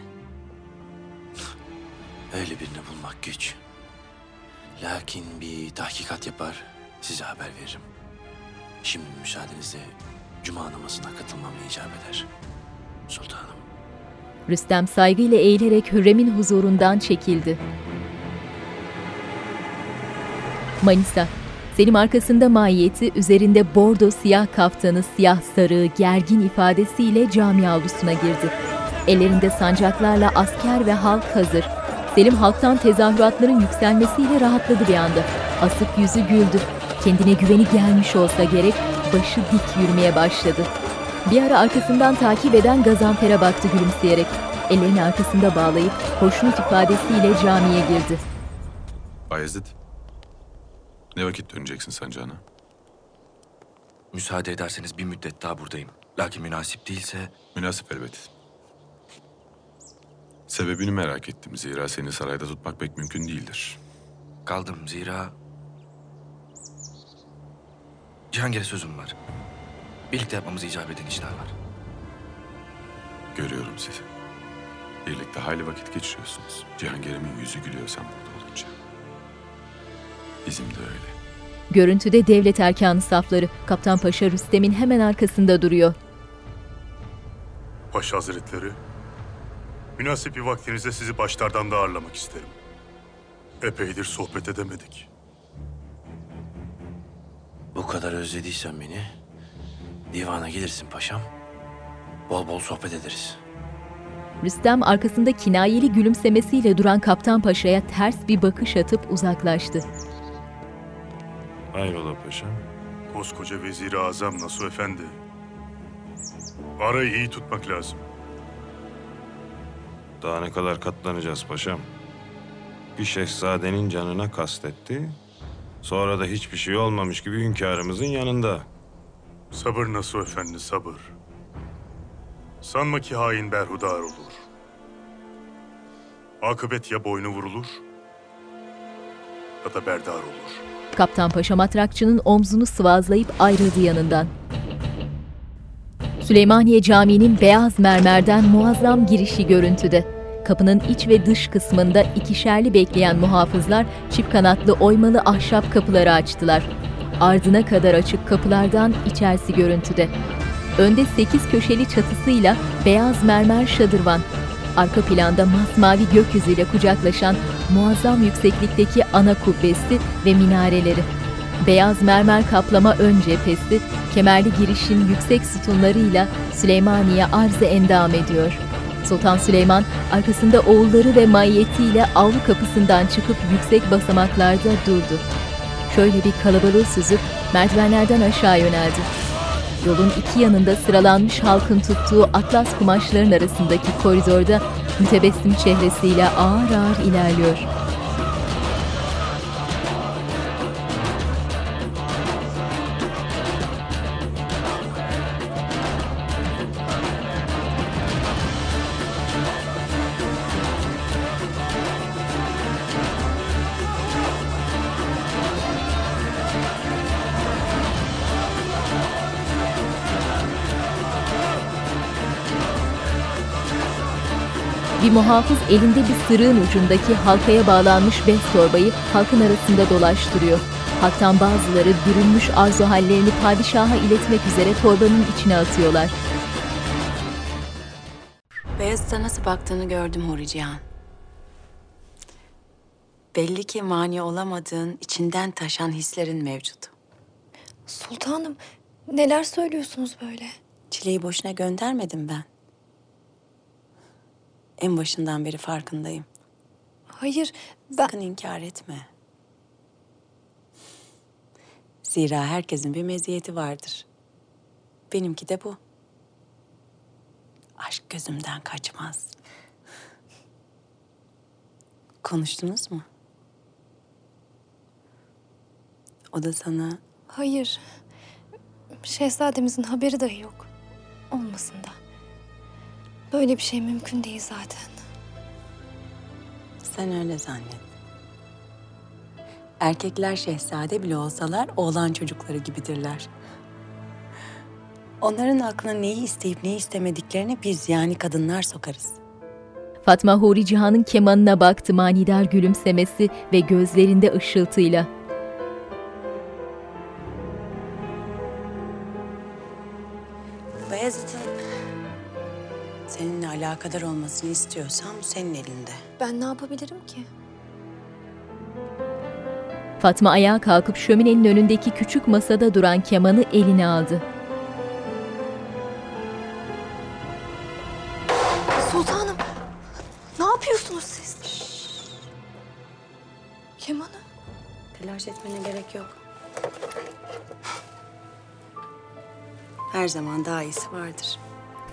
Öyle birini bulmak güç. Lakin bir tahkikat yapar, size haber veririm. Şimdi müsaadenizle cuma namazına katılmam icap eder. Sultanım. Rüstem saygıyla eğilerek Hürrem'in huzurundan çekildi. Manisa. Selim arkasında mahiyeti, üzerinde bordo siyah kaftanı, siyah sarığı, gergin ifadesiyle cami avlusuna girdi. Ellerinde sancaklarla asker ve halk hazır. Selim halktan tezahüratların yükselmesiyle rahatladı bir anda. Asık yüzü güldü. Kendine güveni gelmiş olsa gerek, başı dik yürümeye başladı. Bir ara arkasından takip eden Gazanfer'e baktı gülümseyerek. Ellerini arkasında bağlayıp hoşnut ifadesiyle camiye girdi. Bayezid, ne vakit döneceksin sancağına? Müsaade ederseniz bir müddet daha buradayım. Lakin münasip değilse... Münasip elbet. Sebebini merak ettim. Zira seni sarayda tutmak pek mümkün değildir. Kaldım zira... Cihangir'e sözüm var. Birlikte yapmamız icap eden işler var. Görüyorum sizi. Birlikte hayli vakit geçiriyorsunuz. Cihangir'imin yüzü gülüyor olunca. Bizim de öyle. Görüntüde devlet erkanı safları Kaptan Paşa Rüstem'in hemen arkasında duruyor. Paşa Hazretleri, münasip bir vaktinizde sizi başlardan da ağırlamak isterim. Epeydir sohbet edemedik. Bu kadar özlediysen beni, divana gelirsin paşam. Bol bol sohbet ederiz. Rüstem arkasında kinayeli gülümsemesiyle duran Kaptan Paşa'ya ters bir bakış atıp uzaklaştı. Hayrola paşam? Koskoca Vezir-i Azam Nasuh Efendi. Arayı iyi tutmak lazım. Daha ne kadar katlanacağız paşam? Bir şehzadenin canına kastetti. Sonra da hiçbir şey olmamış gibi hünkârımızın yanında. Sabır Nasuh Efendi, sabır. Sanma ki hain berhudar olur. Akıbet ya boynu vurulur da berdar olur. Kaptan Paşa matrakçının omzunu sıvazlayıp ayrıldı yanından. Süleymaniye Camii'nin beyaz mermerden muazzam girişi görüntüde. Kapının iç ve dış kısmında ikişerli bekleyen muhafızlar çift kanatlı oymalı ahşap kapıları açtılar. Ardına kadar açık kapılardan içerisi görüntüde. Önde sekiz köşeli çatısıyla beyaz mermer şadırvan. Arka planda masmavi gökyüzüyle kucaklaşan muazzam yükseklikteki ana kubbesi ve minareleri. Beyaz mermer kaplama ön cephesi, kemerli girişin yüksek sütunlarıyla Süleymaniye arzı endam ediyor. Sultan Süleyman arkasında oğulları ve maiyetiyle avlu kapısından çıkıp yüksek basamaklarda durdu. Şöyle bir kalabalığı süzüp merdivenlerden aşağı yöneldi. Yolun iki yanında sıralanmış halkın tuttuğu atlas kumaşların arasındaki koridorda mütebessim çehresiyle ağır ağır ilerliyor. Muhafız elinde bir sırığın ucundaki halkaya bağlanmış bez torbayı halkın arasında dolaştırıyor. Halktan bazıları dürülmüş arzu hallerini padişaha iletmek üzere torbanın içine atıyorlar. Beyazıt'a nasıl baktığını gördüm Huri Cihan. Belli ki mani olamadığın, içinden taşan hislerin mevcut. Sultanım, neler söylüyorsunuz böyle? Çileyi boşuna göndermedim ben. En başından beri farkındayım. Hayır, ben... Sakın inkar etme. Zira herkesin bir meziyeti vardır. Benimki de bu. Aşk gözümden kaçmaz. Konuştunuz mu? O da sana Hayır. Şehzademizin haberi dahi yok. Olmasın da. Böyle bir şey mümkün değil zaten. Sen öyle zannet. Erkekler şehzade bile olsalar oğlan çocukları gibidirler. Onların aklına neyi isteyip neyi istemediklerini biz yani kadınlar sokarız. Fatma Huri Cihan'ın kemanına baktı manidar gülümsemesi ve gözlerinde ışıltıyla. Alakadar olmasını istiyorsan bu senin elinde. Ben ne yapabilirim ki? Fatma ayağa kalkıp şöminenin önündeki küçük masada duran kemanı eline aldı. Sultanım, ne yapıyorsunuz siz? Kemanı. Telaş etmene gerek yok. Her zaman daha iyisi vardır.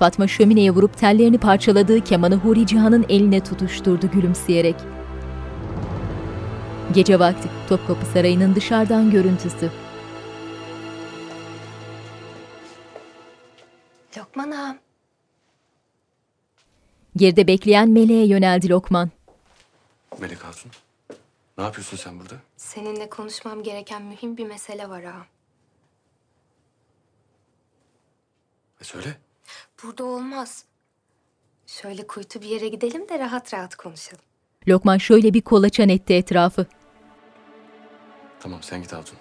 Fatma şömineye vurup tellerini parçaladığı kemanı Huri Cihan'ın eline tutuşturdu gülümseyerek. Gece vakti Topkapı Sarayı'nın dışarıdan görüntüsü. Lokman ağam. Geride bekleyen meleğe yöneldi Lokman. Melek Hatun, ne yapıyorsun sen burada? Seninle konuşmam gereken mühim bir mesele var ağam. E söyle. Burada olmaz. Şöyle kuytu bir yere gidelim de rahat rahat konuşalım. Lokman şöyle bir kolaçan etti etrafı. Tamam sen git Hatun.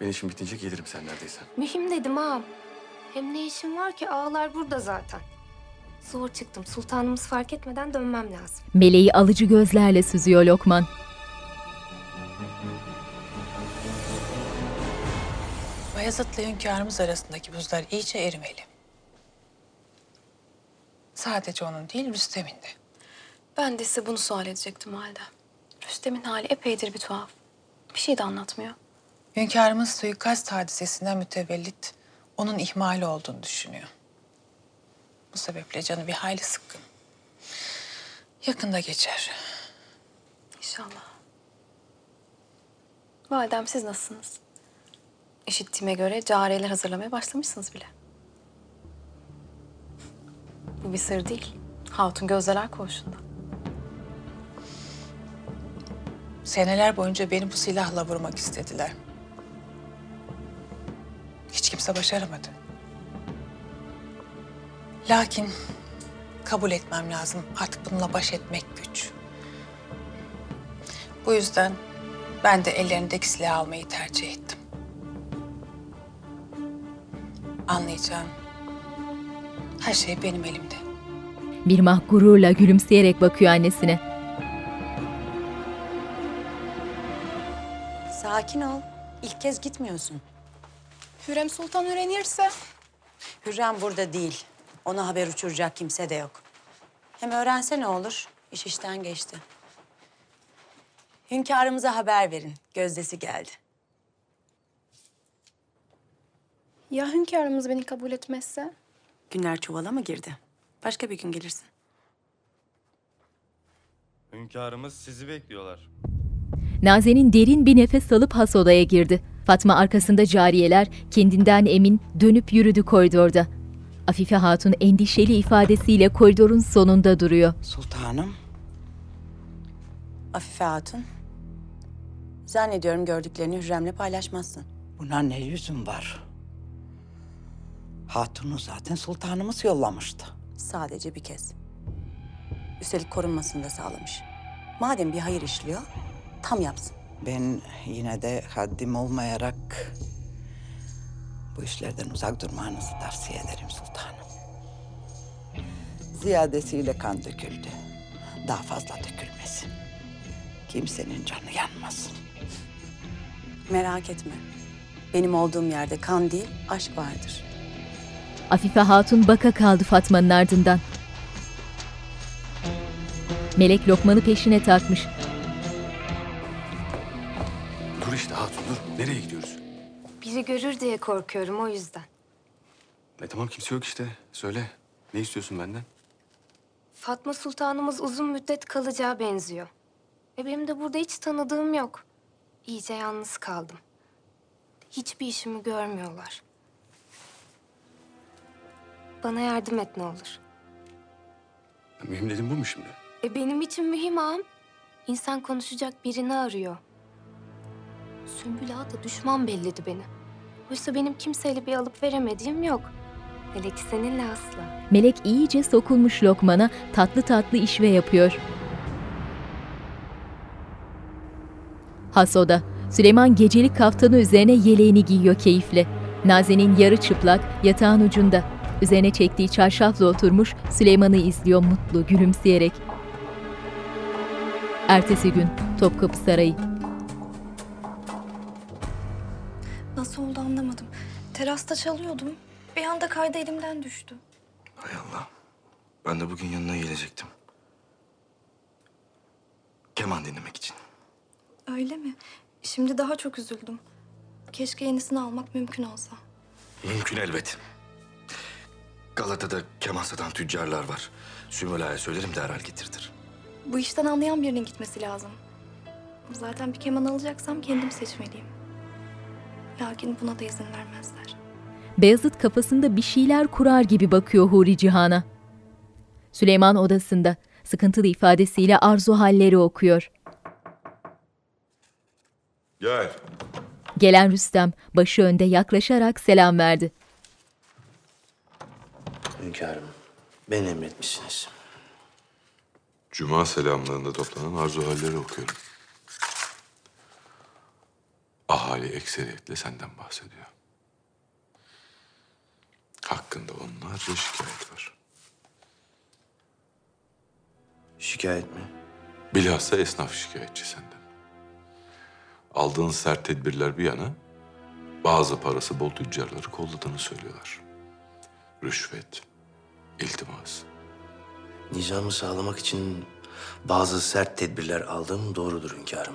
Ben işim bitince gelirim sen neredeysen. Mühim dedim ağam. Hem ne işim var ki ağalar burada zaten. Zor çıktım. Sultanımız fark etmeden dönmem lazım. Meleği alıcı gözlerle süzüyor Lokman. Bayezid'le hünkârımız arasındaki buzlar iyice erimeli. Sadece onun değil Rüstem'in de. Ben de size bunu sual edecektim halde. Rüstem'in hali epeydir bir tuhaf. Bir şey de anlatmıyor. Hünkârımız suikast hadisesinden mütevellit onun ihmali olduğunu düşünüyor. Bu sebeple canı bir hayli sıkkın. Yakında geçer. İnşallah. Validem siz nasılsınız? İşittiğime göre cariyeler hazırlamaya başlamışsınız bile. Bu bir sır değil. Hatun gözdeler koğuşunda. Seneler boyunca beni bu silahla vurmak istediler. Hiç kimse başaramadı. Lakin kabul etmem lazım. Artık bununla baş etmek güç. Bu yüzden ben de ellerindeki silahı almayı tercih ettim. Anlayacağım. Her şey benim elimde. Mirmah gururla gülümseyerek bakıyor annesine. Sakin ol. İlk kez gitmiyorsun. Hürrem Sultan öğrenirse Hürrem burada değil. Ona haber uçuracak kimse de yok. Hem öğrense ne olur? İş işten geçti. Hünkârımıza haber verin. Gözdesi geldi. ya hünkârımız beni kabul etmezse? Günler çuvala mı girdi? Başka bir gün gelirsin. Hünkârımız sizi bekliyorlar. Nazen'in derin bir nefes alıp has odaya girdi. Fatma arkasında cariyeler kendinden emin dönüp yürüdü koridorda. Afife Hatun endişeli ifadesiyle koridorun sonunda duruyor. Sultanım. Afife Hatun. Zannediyorum gördüklerini Hürrem'le paylaşmazsın. Buna ne yüzüm var? Hatunu zaten sultanımız yollamıştı. Sadece bir kez. Üstelik korunmasını da sağlamış. Madem bir hayır işliyor, tam yapsın. Ben yine de haddim olmayarak bu işlerden uzak durmanızı tavsiye ederim sultanım. Ziyadesiyle kan döküldü. Daha fazla dökülmesin. Kimsenin canı yanmasın. Merak etme. Benim olduğum yerde kan değil, aşk vardır. Afife Hatun baka kaldı Fatma'nın ardından. Melek lokmanı peşine takmış. Dur işte Hatun dur. Nereye gidiyoruz? Biri görür diye korkuyorum o yüzden. E tamam kimse yok işte. Söyle. Ne istiyorsun benden? Fatma Sultanımız uzun müddet kalacağı benziyor. Ve benim de burada hiç tanıdığım yok. İyice yalnız kaldım. Hiçbir işimi görmüyorlar. Bana yardım et ne olur. Benim dediğim bu mu şimdi? E benim için mühim ağam. İnsan konuşacak birini arıyor. Sümbül Ağa da düşman belledi beni. Oysa benim kimseyle bir alıp veremediğim yok. Hele ki seninle asla. Melek iyice sokulmuş lokmana tatlı tatlı işve yapıyor. Hasoda, Süleyman gecelik kaftanı üzerine yeleğini giyiyor keyifle. Nazen'in yarı çıplak yatağın ucunda. Üzerine çektiği çarşafla oturmuş Süleyman'ı izliyor mutlu gülümseyerek. Ertesi gün Topkapı Sarayı. Nasıl oldu anlamadım. Terasta çalıyordum. Bir anda kaydı elimden düştü. Hay Allah. Ben de bugün yanına gelecektim. Keman dinlemek için. Öyle mi? Şimdi daha çok üzüldüm. Keşke yenisini almak mümkün olsa. Mümkün elbet. Galata'da keman satan tüccarlar var. Sümüla'ya söylerim derhal getirtir. Bu işten anlayan birinin gitmesi lazım. Zaten bir keman alacaksam kendim seçmeliyim. Lakin buna da izin vermezler. Beyazıt kafasında bir şeyler kurar gibi bakıyor Huri Cihan'a. Süleyman odasında sıkıntılı ifadesiyle arzu halleri okuyor. Gel. Gelen Rüstem başı önde yaklaşarak selam verdi. Hünkârım, beni emretmişsiniz. Cuma selamlarında toplanan arzu halleri okuyorum. Ahali ekseriyetle senden bahsediyor. Hakkında onlarca şikayet var. Şikayet mi? Bilhassa esnaf şikayetçi senden. Aldığın sert tedbirler bir yana, bazı parası bol tüccarları kolladığını söylüyorlar. Rüşvet, iltimas. Nizamı sağlamak için bazı sert tedbirler aldığım doğrudur hünkârım.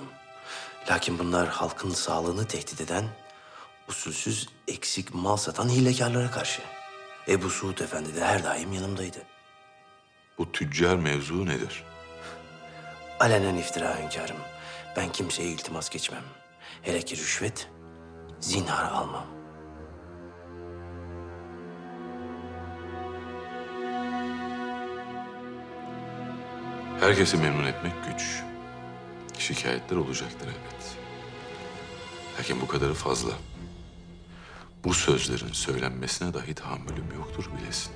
Lakin bunlar halkın sağlığını tehdit eden, usulsüz eksik mal satan hilekarlara karşı. Ebu Suud Efendi de her daim yanımdaydı. Bu tüccar mevzu nedir? Alenen iftira hünkârım. Ben kimseye iltimas geçmem. Hele ki rüşvet, zinhar almam. Herkesi memnun etmek güç. Şikayetler olacaktır elbet. Lakin bu kadarı fazla. Bu sözlerin söylenmesine dahi tahammülüm yoktur bilesin.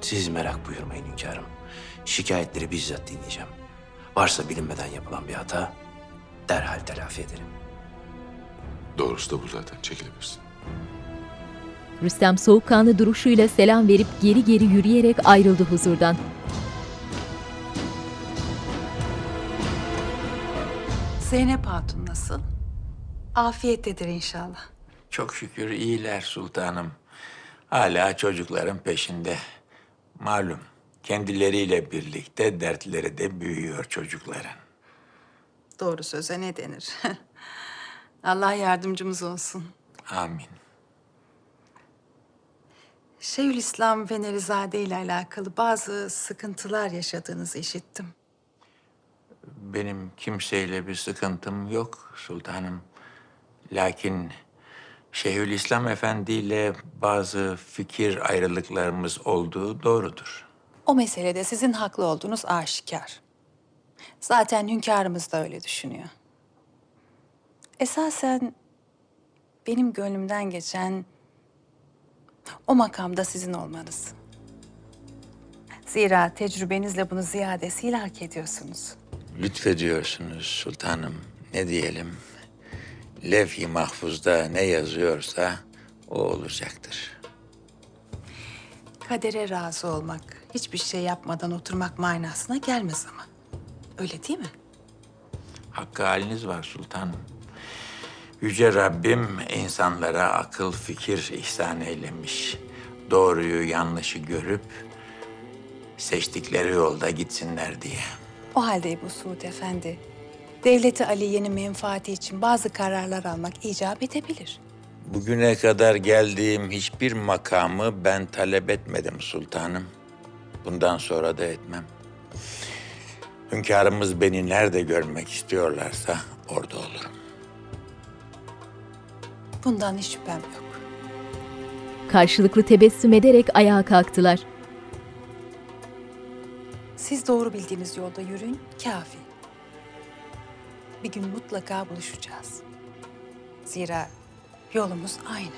Siz merak buyurmayın hünkârım. Şikayetleri bizzat dinleyeceğim. Varsa bilinmeden yapılan bir hata derhal telafi ederim. Doğrusu da bu zaten çekilebilirsin. Rüstem soğukkanlı duruşuyla selam verip geri geri yürüyerek ayrıldı huzurdan. Zeynep Hatun nasıl? Afiyettedir inşallah. Çok şükür iyiler sultanım. Hala çocukların peşinde. Malum kendileriyle birlikte dertleri de büyüyor çocukların. Doğru söze ne denir? Allah yardımcımız olsun. Amin. Şeyhülislam ve Nerizade ile alakalı bazı sıkıntılar yaşadığınızı işittim. Benim kimseyle bir sıkıntım yok sultanım. Lakin Şeyhülislam Efendi ile bazı fikir ayrılıklarımız olduğu doğrudur. O meselede sizin haklı olduğunuz aşikar. Zaten hünkârımız da öyle düşünüyor. Esasen benim gönlümden geçen o makamda sizin olmanız. Zira tecrübenizle bunu ziyadesiyle hak ediyorsunuz. Lütfediyorsunuz sultanım. Ne diyelim? Levh-i mahfuzda ne yazıyorsa o olacaktır. Kadere razı olmak, hiçbir şey yapmadan oturmak manasına gelmez ama. Öyle değil mi? Hakkı haliniz var sultanım. Yüce Rabbim insanlara akıl fikir ihsan eylemiş. Doğruyu yanlışı görüp seçtikleri yolda gitsinler diye. O halde Ebu Suud Efendi, Devleti Aliye'nin menfaati için bazı kararlar almak icap edebilir. Bugüne kadar geldiğim hiçbir makamı ben talep etmedim sultanım. Bundan sonra da etmem. Hünkârımız beni nerede görmek istiyorlarsa orada olurum. Bundan hiç şüphem yok. Karşılıklı tebessüm ederek ayağa kalktılar. Siz doğru bildiğiniz yolda yürüyün, kafi. Bir gün mutlaka buluşacağız. Zira yolumuz aynı.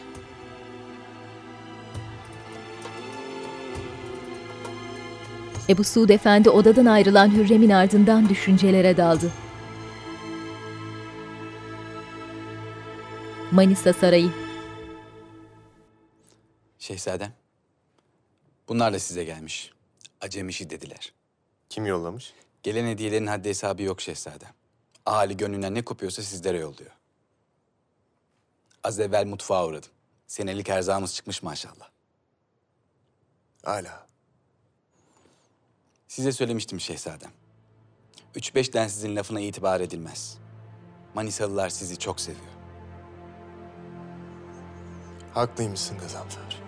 Ebu Suud Efendi odadan ayrılan Hürrem'in ardından düşüncelere daldı. Manisa Sarayı Şehzadem. Bunlar da size gelmiş. Acemişi dediler. Kim yollamış? Gelen hediyelerin haddi hesabı yok şehzadem. Ahali gönlünden ne kopuyorsa sizlere yolluyor. Az evvel mutfağa uğradım. Senelik erzağımız çıkmış maşallah. Hala. Size söylemiştim şehzadem. Üç beş densizin lafına itibar edilmez. Manisalılar sizi çok seviyor. Haklıymışsın Gazanfer.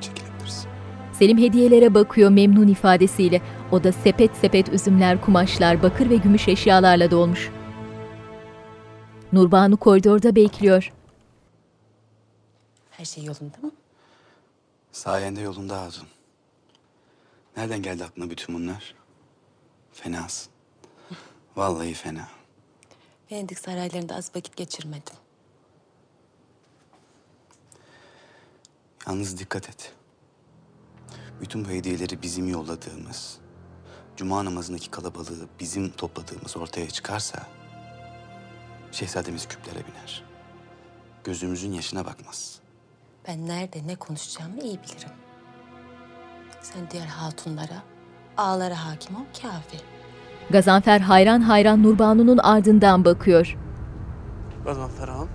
Çekilebilirsin. Selim hediyelere bakıyor memnun ifadesiyle. Oda sepet sepet üzümler, kumaşlar, bakır ve gümüş eşyalarla dolmuş. Nurbanu koridorda bekliyor. Her şey yolunda mı? Sayende yolunda Hatun. Nereden geldi aklına bütün bunlar? Fenasın. Vallahi fena. Venedik saraylarında az vakit geçirmedim. Yalnız dikkat et. Bütün bu hediyeleri bizim yolladığımız, cuma namazındaki kalabalığı bizim topladığımız ortaya çıkarsa... ...şehzademiz küplere biner. Gözümüzün yaşına bakmaz. Ben nerede ne konuşacağımı iyi bilirim. Sen diğer hatunlara, ağalara hakim ol kafi. Gazanfer hayran hayran Nurbanu'nun ardından bakıyor. Gazanfer ağam.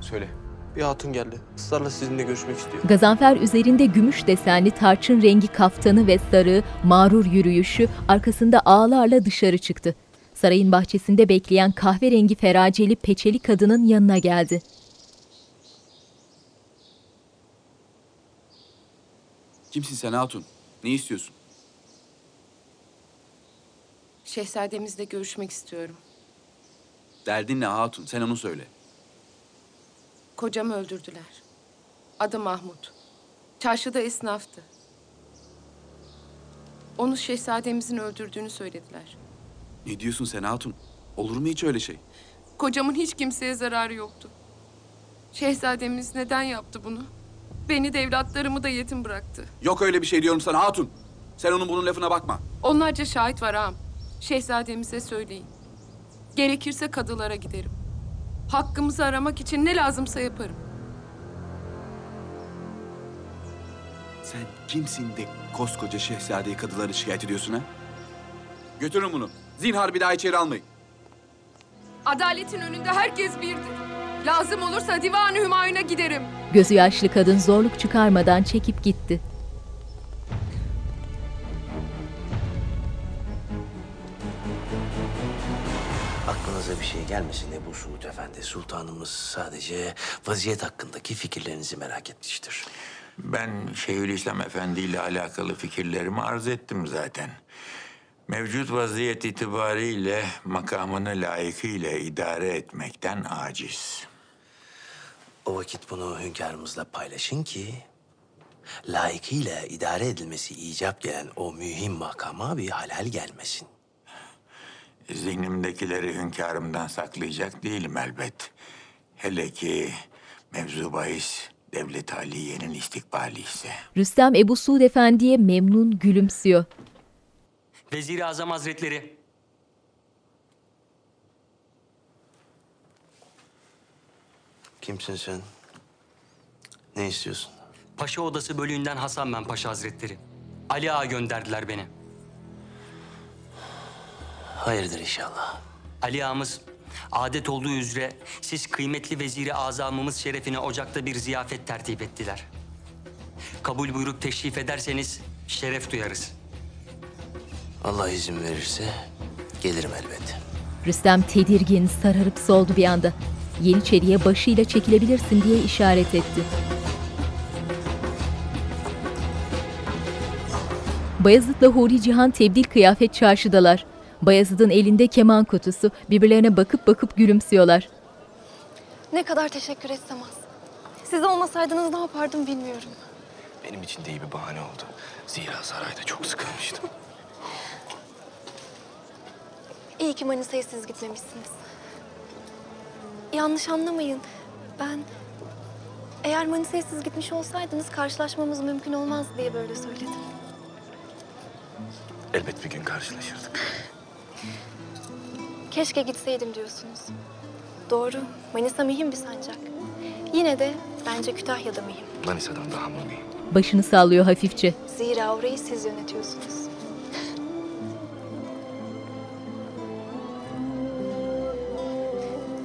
Söyle. Bir hatun geldi. Israrla sizinle görüşmek istiyor. Gazanfer üzerinde gümüş desenli tarçın rengi kaftanı ve sarığı, mağrur yürüyüşü arkasında ağlarla dışarı çıktı. Sarayın bahçesinde bekleyen kahverengi feraceli peçeli kadının yanına geldi. Kimsin sen Hatun? Ne istiyorsun? Şehzademizle görüşmek istiyorum. Derdin ne Hatun? Sen onu söyle. Kocamı öldürdüler. Adı Mahmut. Çarşıda esnaftı. Onu şehzademizin öldürdüğünü söylediler. Ne diyorsun sen hatun? Olur mu hiç öyle şey? Kocamın hiç kimseye zararı yoktu. Şehzademiz neden yaptı bunu? Beni de evlatlarımı da yetim bıraktı. Yok öyle bir şey diyorum sana hatun. Sen onun bunun lafına bakma. Onlarca şahit var ağam. Şehzademize söyleyin. Gerekirse kadılara giderim. Hakkımızı aramak için ne lazımsa yaparım. Sen kimsin de koskoca şehzadeyi kadılara şikayet ediyorsun ha? Götürün bunu. Zinhar bir daha içeri almayın. Adaletin önünde herkes birdir. Lazım olursa divan-ı hümayuna giderim. Gözü yaşlı kadın zorluk çıkarmadan çekip gitti. Aklınıza bir şey gelmesin Ebu Suud Efendi. Sultanımız sadece vaziyet hakkındaki fikirlerinizi merak etmiştir. Ben Şeyhülislam Efendi ile alakalı fikirlerimi arz ettim zaten. Mevcut vaziyet itibariyle makamını layıkıyla idare etmekten aciz. O vakit bunu hünkârımızla paylaşın ki... ...layıkıyla idare edilmesi icap gelen o mühim makama bir halal gelmesin. Zihnimdekileri hünkârımdan saklayacak değilim elbet. Hele ki mevzu bahis Devlet Aliye'nin istikbali ise. Rüstem Ebu Suud Efendi'ye memnun gülümsüyor. Vezir-i Azam Hazretleri. Kimsin sen? Ne istiyorsun? Paşa Odası bölüğünden Hasan ben Paşa Hazretleri. Ali Ağa gönderdiler beni. Hayırdır inşallah. Ali Ağamız adet olduğu üzere siz kıymetli veziri azamımız şerefine ocakta bir ziyafet tertip ettiler. Kabul buyurup teşrif ederseniz şeref duyarız. Allah izin verirse gelirim elbet. Rüstem tedirgin, sararıp soldu bir anda. Yeniçeriye başıyla çekilebilirsin diye işaret etti. Bayezid'le Huri Cihan tebdil kıyafet çarşıdalar. Bayezid'in elinde keman kutusu, birbirlerine bakıp bakıp gülümsüyorlar. Ne kadar teşekkür etsem az. Siz olmasaydınız ne yapardım bilmiyorum. Benim için de iyi bir bahane oldu. Zira sarayda çok sıkılmıştım. İyi ki Manisa'ya siz gitmemişsiniz. Yanlış anlamayın. Ben eğer Manisa'ya siz gitmiş olsaydınız karşılaşmamız mümkün olmaz diye böyle söyledim. Elbet bir gün karşılaşırdık. Keşke gitseydim diyorsunuz. Doğru. Manisa mühim bir sancak. Yine de bence Kütahya'da mühim. Manisa'dan daha mı mühim? Başını sallıyor hafifçe. Zira orayı siz yönetiyorsunuz.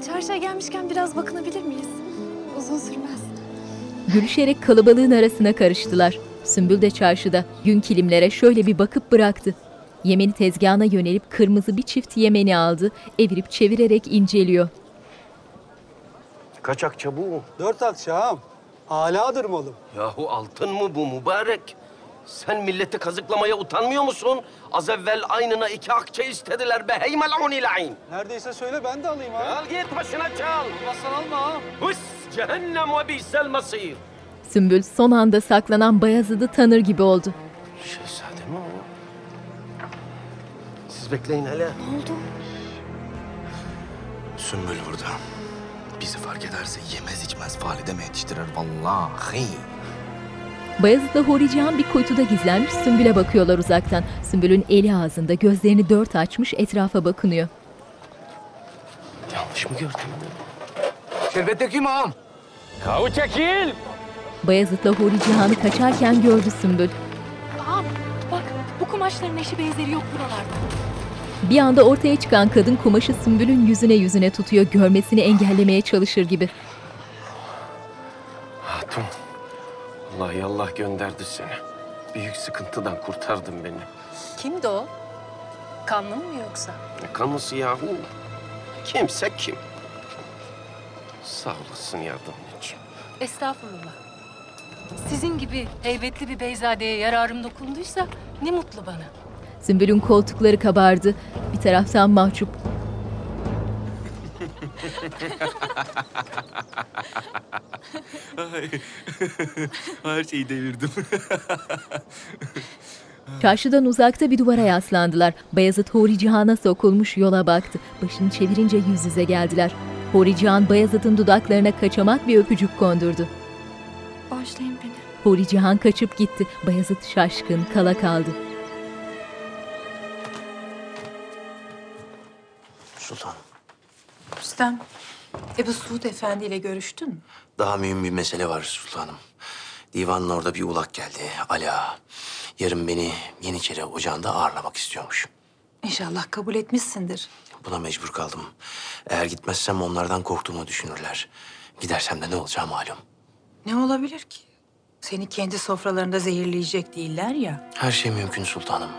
Çarşıya gelmişken biraz bakınabilir miyiz? Uzun sürmez. Gülüşerek kalabalığın arasına karıştılar. Sümbül de çarşıda gün kilimlere şöyle bir bakıp bıraktı. Yemeni tezgahına yönelip kırmızı bir çift yemeni aldı, evirip çevirerek inceliyor. Kaçak çabuğu. Dört at Şahım. Aladır malım. Yahu altın mı bu mübarek? Sen milleti kazıklamaya utanmıyor musun? Az evvel aynına iki akçe istediler be hey mel'un ilayn. Neredeyse söyle ben de alayım ha. Al git başına çal. Almazsan alma ha. Hus cehennem ve bi'sel masir. Sümbül son anda saklanan Bayezid'i tanır gibi oldu. Şehzade mi o? Bekleyin hele. Ne oldu? Sümbül burada. Bizi fark ederse yemez içmez valideme yetiştirir vallahi. Bayezid'le Huri Cihan bir kuytuda gizlenmiş Sümbül'e bakıyorlar uzaktan. Sümbül'ün eli ağzında gözlerini dört açmış etrafa bakınıyor. Yanlış mı gördüm? Şerbette kim ağam? Kavu çekil. Bayezid'le Huri Cihan'ı kaçarken gördü Sümbül. Ağam bak bu kumaşların eşi benzeri yok buralarda. Bir anda ortaya çıkan kadın kumaşı Sümbül'ün yüzüne yüzüne tutuyor, görmesini engellemeye çalışır gibi. Hatun. Vallahi Allah gönderdi seni. Büyük sıkıntıdan kurtardın beni. Kimdi o? Kanlı mı yoksa? Ne kanısı yahu? Kimse kim? Sağ olasın yardımın için. Estağfurullah. Sizin gibi heybetli bir beyzadeye yararım dokunduysa ne mutlu bana. Sümbül'ün koltukları kabardı. Bir taraftan mahcup. Ay, Her şeyi devirdim. Çarşıdan uzakta bir duvara yaslandılar. Bayezid Huri Cihan'a sokulmuş yola baktı. Başını çevirince yüz yüze geldiler. Huri Cihan Bayezid'in dudaklarına kaçamak bir öpücük kondurdu. Bağışlayın beni. Huri Cihan kaçıp gitti. Bayezid şaşkın, kala kaldı. Sultanım, Rüstem, Ebu Suud Efendi ile görüştün mü? daha mühim bir mesele var sultanım. Divanın orada bir ulak geldi. Ala, yarın beni Yeniçeri Ocağı'nda ağırlamak istiyormuş. İnşallah kabul etmişsindir. Buna mecbur kaldım. Eğer gitmezsem onlardan korktuğumu düşünürler. Gidersem de ne olacağı malum. Ne olabilir ki? Seni kendi sofralarında zehirleyecek değiller ya. Her şey mümkün sultanım.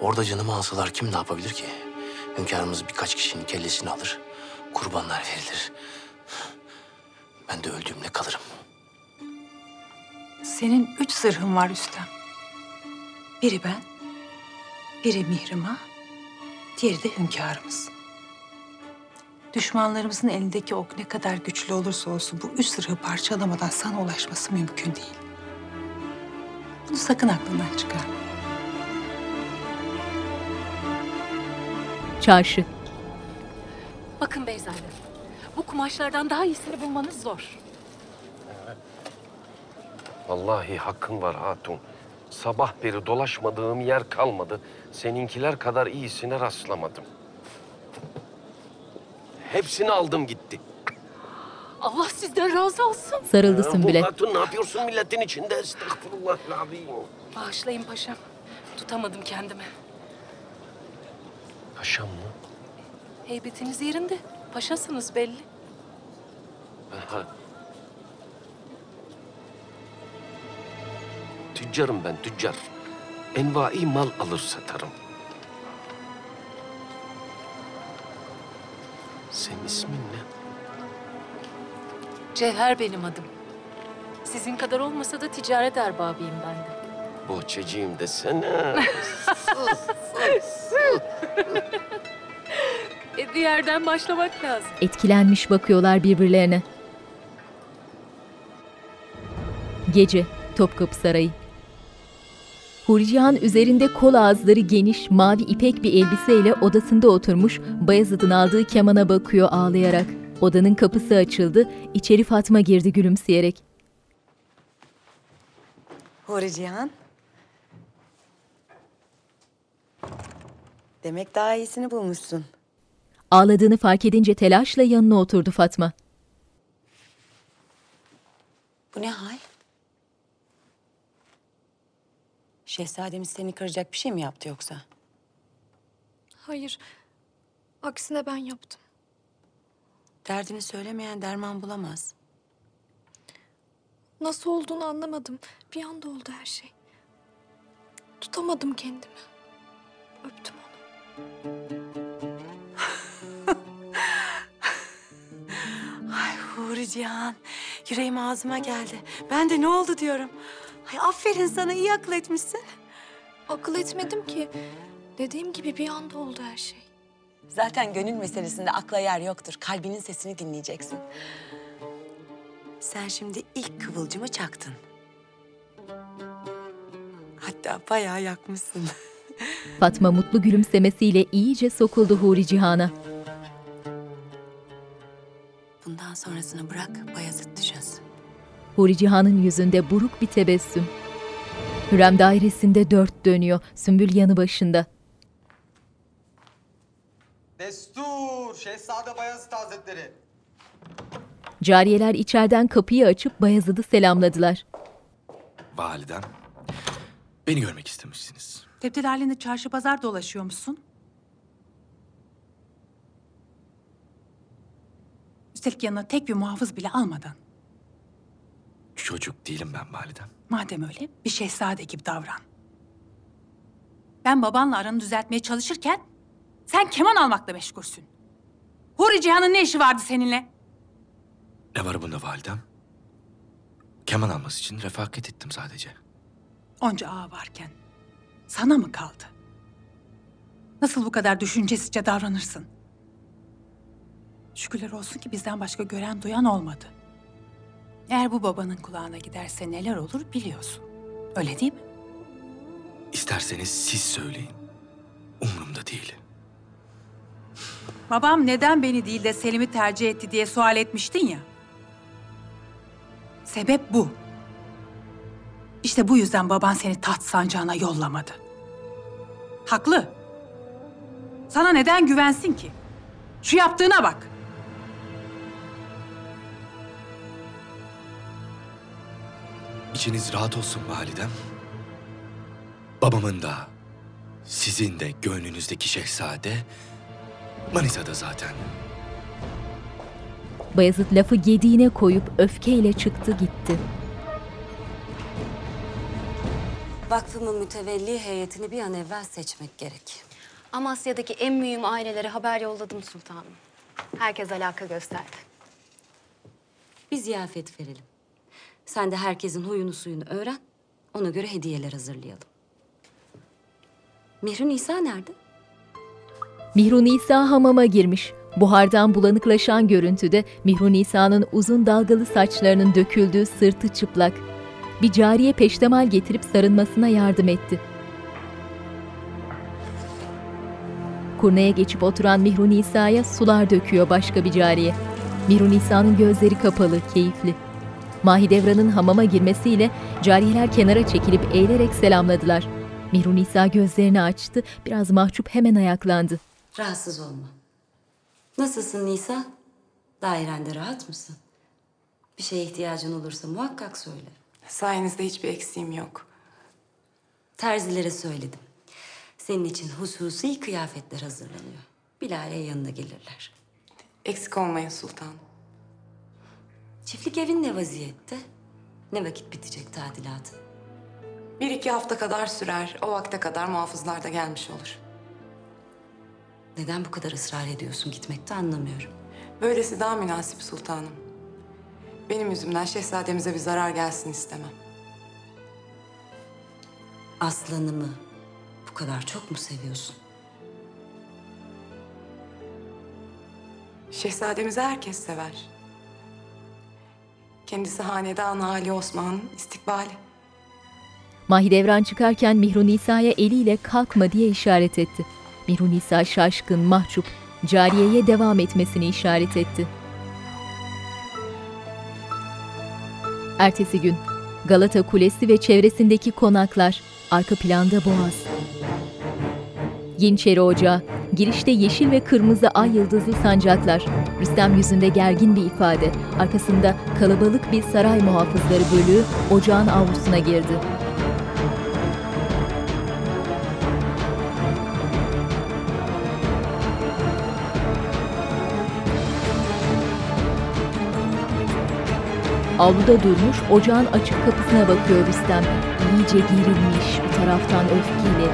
Orada canımı alsalar kim ne yapabilir ki? Hünkârımız birkaç kişinin kellesini alır. Kurbanlar verilir. Ben de öldüğümde kalırım. Senin üç zırhın var Rüstem. Biri ben, biri Mihrimah, diğeri de hünkârımız. Düşmanlarımızın elindeki ok ne kadar güçlü olursa olsun bu üç zırhı parçalamadan sana ulaşması mümkün değil. Bunu sakın aklından çıkarma. Çarşı. Bakın beyzade, bu kumaşlardan daha iyisini bulmanız zor. Vallahi hakkın var hatun. Sabah beri dolaşmadığım yer kalmadı. Seninkiler kadar iyisine rastlamadım. Hepsini aldım gitti. Allah sizden razı olsun. Sarıldı Ya Sümbül'e. Bu hatun ne yapıyorsun milletin içinde? Estağfurullahal-azim. Bağışlayın paşam. Tutamadım kendimi. Paşam mı? Heybetiniz yerinde. Paşasınız belli. Aha. Tüccarım ben, tüccar. Envai mal alır satarım. Senin ismin ne? Cevher benim adım. Sizin kadar olmasa da ticaret erbabıyım ben de. Bohçacıyım desene. E, bir yerden başlamak lazım. Etkilenmiş bakıyorlar birbirlerine. Gece, Topkapı Sarayı. Huri Cihan üzerinde kol ağızları geniş, mavi ipek bir elbiseyle odasında oturmuş, Bayezid'in aldığı kemana bakıyor ağlayarak. Odanın kapısı açıldı, içeri Fatma girdi gülümseyerek. Huri Cihan. Demek daha iyisini bulmuşsun. Ağladığını fark edince telaşla yanına oturdu Fatma. Bu ne hal? Şehzademiz seni kıracak bir şey mi yaptı yoksa? Hayır. Aksine ben yaptım. Derdini söylemeyen derman bulamaz. Nasıl olduğunu anlamadım. Bir anda oldu her şey. Tutamadım kendimi. Öptüm onu. Ay Huri Cihan, yüreğim ağzıma geldi. Ben de ne oldu diyorum. Ay aferin sana, iyi akıl etmişsin. Akıl etmedim ki. Dediğim gibi bir anda oldu her şey. Zaten gönül meselesinde akla yer yoktur. Kalbinin sesini dinleyeceksin. Sen şimdi ilk kıvılcımı çaktın. Hatta bayağı yakmışsın. Fatma mutlu gülümsemesiyle iyice sokuldu Huri Cihan'a. Bundan sonrasını bırak, Bayezid düşünsün. Huri Cihan'ın yüzünde buruk bir tebessüm. Hürrem dairesinde dört dönüyor, Sümbül yanı başında. Destur, Şehzade Bayezid Hazretleri. Cariyeler içeriden kapıyı açıp Bayezid'i selamladılar. Validem, beni görmek istemişsiniz. Tebdil halinde çarşı pazar dolaşıyor musun? Üstelik yanına tek bir muhafız bile almadan. Çocuk değilim ben validem. Madem öyle bir şehzade gibi davran. Ben babanla aranı düzeltmeye çalışırken sen keman almakla meşgulsün. Huri Cihan'ın ne işi vardı seninle? Ne var bunda validem? Keman alması için refakat ettim sadece. Onca ağa varken sana mı kaldı? Nasıl bu kadar düşüncesizce davranırsın? Şükürler olsun ki bizden başka gören duyan olmadı. Eğer bu babanın kulağına giderse neler olur biliyorsun. Öyle değil mi? İsterseniz siz söyleyin. Umurumda değil. Babam neden beni değil de Selim'i tercih etti diye sual etmiştin ya. Sebep bu. İşte bu yüzden baban seni taht sancağına yollamadı. Haklı. Sana neden güvensin ki? Şu yaptığına bak. İçiniz rahat olsun validem. Babamın da, sizin de gönlünüzdeki şehzade Manisa'da zaten. Bayezid lafı gediğine koyup öfkeyle çıktı gitti. Vakfımın mütevelli heyetini bir an evvel seçmek gerek. Amasya'daki en mühim ailelere haber yolladım sultanım. Herkes alaka gösterdi. Bir ziyafet verelim. Sen de herkesin huyunu suyunu öğren. Ona göre hediyeler hazırlayalım. Mihri Nisa nerede? Mihru Nisa hamama girmiş. Buhardan bulanıklaşan görüntüde Mihru Nisa'nın uzun dalgalı saçlarının döküldüğü sırtı çıplak. Bir cariye peştemal getirip sarılmasına yardım etti. Kurnaya geçip oturan Mihru Nisa'ya sular döküyor başka bir cariye. Mihru Nisa'nın gözleri kapalı, keyifli. Mahidevran'ın hamama girmesiyle cariyeler kenara çekilip eğilerek selamladılar. Mihru Nisa gözlerini açtı, biraz mahcup hemen ayaklandı. Rahatsız olma. Nasılsın Nisa? Dairende rahat mısın? Bir şeye ihtiyacın olursa muhakkak söyle. Sayenizde hiçbir eksiğim yok. Terzilere söyledim. Senin için hususi kıyafetler hazırlanıyor. Bilal yanına gelirler. Eksik olmayın sultan. Çiftlik evin ne vaziyette? Ne vakit bitecek tadilatın? Bir iki hafta kadar sürer. O vakte kadar muhafızlar da gelmiş olur. Neden bu kadar ısrar ediyorsun gitmekte anlamıyorum. Böylesi daha münasip sultanım. Benim yüzümden şehzademize bir zarar gelsin istemem. Aslanımı bu kadar çok mu seviyorsun? Şehzademizi herkes sever. Kendisi hanedan Ali Osman'ın istikbali. Mahidevran çıkarken Mihru Nisa'ya eliyle kalkma diye işaret etti. Mihru Nisa şaşkın, mahcup, cariyeye devam etmesini işaret etti. Ertesi gün Galata Kulesi ve çevresindeki konaklar, arka planda Boğaz. Yeniçeri Ocağı, girişte yeşil ve kırmızı ay yıldızlı sancaklar. Rüstem yüzünde gergin bir ifade, arkasında kalabalık bir saray muhafızları bölüğü ocağın avlusuna girdi. Avluda durmuş, ocağın açık kapısına bakıyor Rüstem. İyice gerilmiş, bir taraftan öfkeli.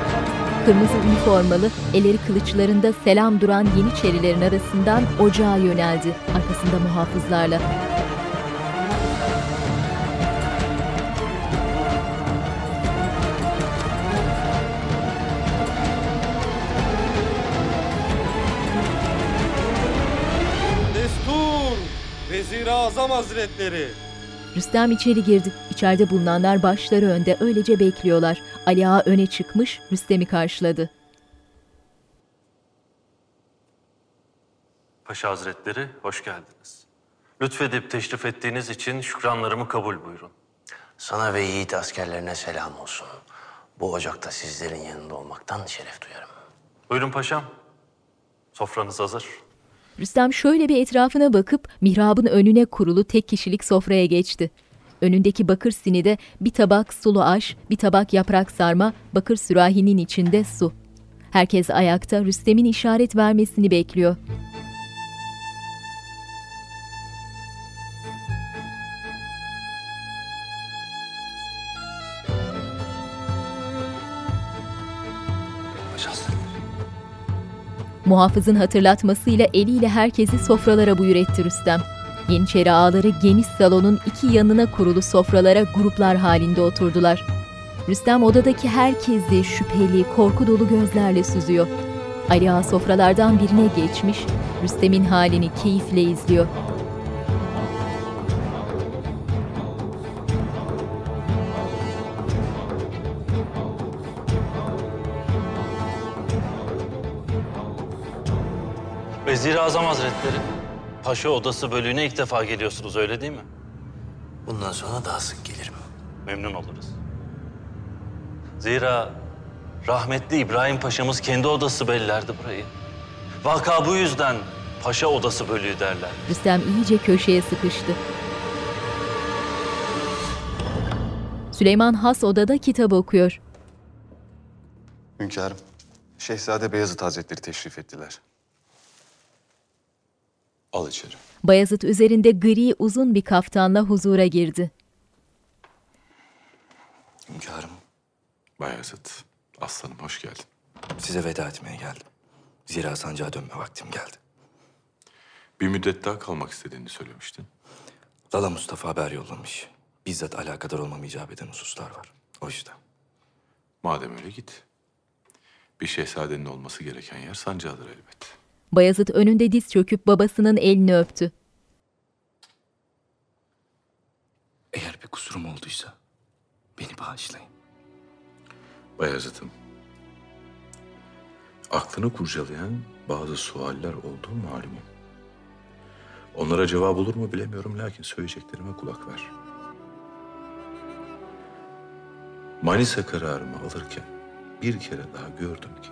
Kırmızı üniformalı, elleri kılıçlarında selam duran Yeniçerilerin arasından ocağa yöneldi, arkasında muhafızlarla. Vezir-i Azam Hazretleri! Rüstem içeri girdi. İçeride bulunanlar başları önde öylece bekliyorlar. Ali Ağa öne çıkmış, Rüstem'i karşıladı. Paşa Hazretleri, hoş geldiniz. Lütfedip teşrif ettiğiniz için şükranlarımı kabul buyurun. Sana ve yiğit askerlerine selam olsun. Bu ocakta sizlerin yanında olmaktan şeref duyarım. Buyurun paşam. Sofranız hazır. Rüstem şöyle bir etrafına bakıp mihrabın önüne kurulu tek kişilik sofraya geçti. Önündeki bakır sinide bir tabak sulu aş, bir tabak yaprak sarma, bakır sürahinin içinde su. Herkes ayakta Rüstem'in işaret vermesini bekliyor. Muhafızın hatırlatmasıyla eliyle herkesi sofralara buyur etti Rüstem. Yeniçeri ağaları geniş salonun iki yanına kurulu sofralara gruplar halinde oturdular. Rüstem odadaki herkesi şüpheli, korku dolu gözlerle süzüyor. Ali Ağa sofralardan birine geçmiş, Rüstem'in halini keyifle izliyor. Vezir-i Azam Hazretleri, Paşa Odası bölüğüne ilk defa geliyorsunuz öyle değil mi? Bundan sonra daha sık gelirim. Memnun oluruz. Zira rahmetli İbrahim Paşa'mız kendi odası bellerdi burayı. Vaka bu yüzden Paşa Odası bölüğü derler. Rüstem iyice köşeye sıkıştı. Süleyman has odada kitap okuyor. Hünkârım, Şehzade Beyazıt Hazretleri teşrif ettiler. Al içeri. Bayezid üzerinde gri uzun bir kaftanla huzura girdi. Hünkârım, Bayezid, aslanım hoş geldin. size veda etmeye geldim. Zira sancağa dönme vaktim geldi. Bir müddet daha kalmak istediğini söylemiştin. Lala Mustafa haber yollamış. Bizzat alakadar olmam icap eden hususlar var. O yüzden. Madem öyle git. Bir şehzadenin olması gereken yer sancağıdır elbet. Bayezid önünde diz çöküp babasının elini öptü. Eğer bir kusurum olduysa beni bağışlayın. Bayezid'im, aklını kurcalayan bazı sualler olduğu malumum. Onlara cevap olur mu bilemiyorum lakin söyleyeceklerime kulak ver. Manisa kararımı alırken bir kere daha gördüm ki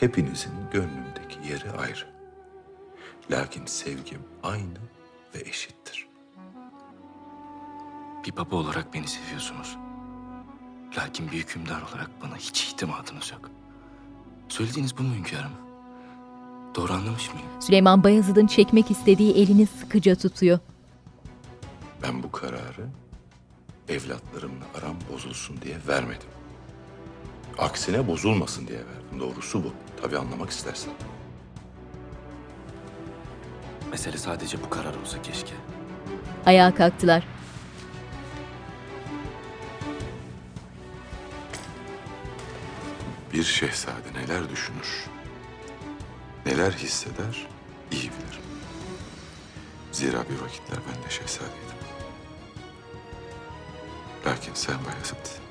hepinizin gönlümdeki yeri ayrı. Lakin sevgim aynı ve eşittir. Bir baba olarak beni seviyorsunuz. Lakin bir hükümdar olarak bana hiç itimadınız yok. Söylediğiniz bu mu hünkârım? Doğru anlamış mıyım? Süleyman Bayezid'in çekmek istediği elini sıkıca tutuyor. Ben bu kararı evlatlarımla aram bozulsun diye vermedim. Aksine bozulmasın diye verdim. Doğrusu bu. Tabii anlamak istersen. Mesele sadece bu karar olsa keşke. Ayağa kalktılar. Bir şehzade neler düşünür, neler hisseder iyi bilirim. Zira bir vakitler ben de şehzadeydim. Lakin sen Bayezid,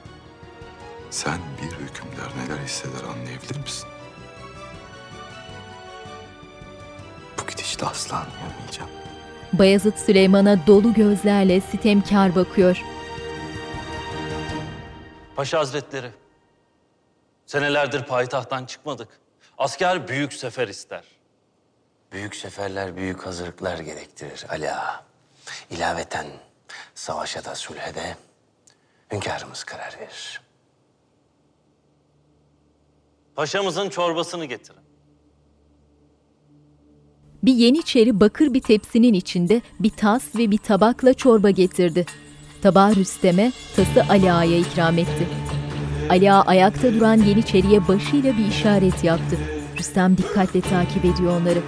sen bir hükümdar neler hisseder anlayabilir misin? Bu gidişle asla anlayamayacağım. Bayezid Süleyman'a dolu gözlerle sitemkar bakıyor. Paşa Hazretleri, senelerdir payitahttan çıkmadık. Asker büyük sefer ister. Büyük seferler büyük hazırlıklar gerektirir Ali Ağa. İlaveten savaşa da sulhe de hünkârımız karar verir. Paşamızın çorbasını getirin. Bir yeniçeri bakır bir tepsinin içinde bir tas ve bir tabakla çorba getirdi. Tabağı Rüstem'e, tası Ali Ağa'ya ikram etti. Ali Ağa ayakta duran yeniçeriye başıyla bir işaret yaptı. Rüstem dikkatle takip ediyor onları.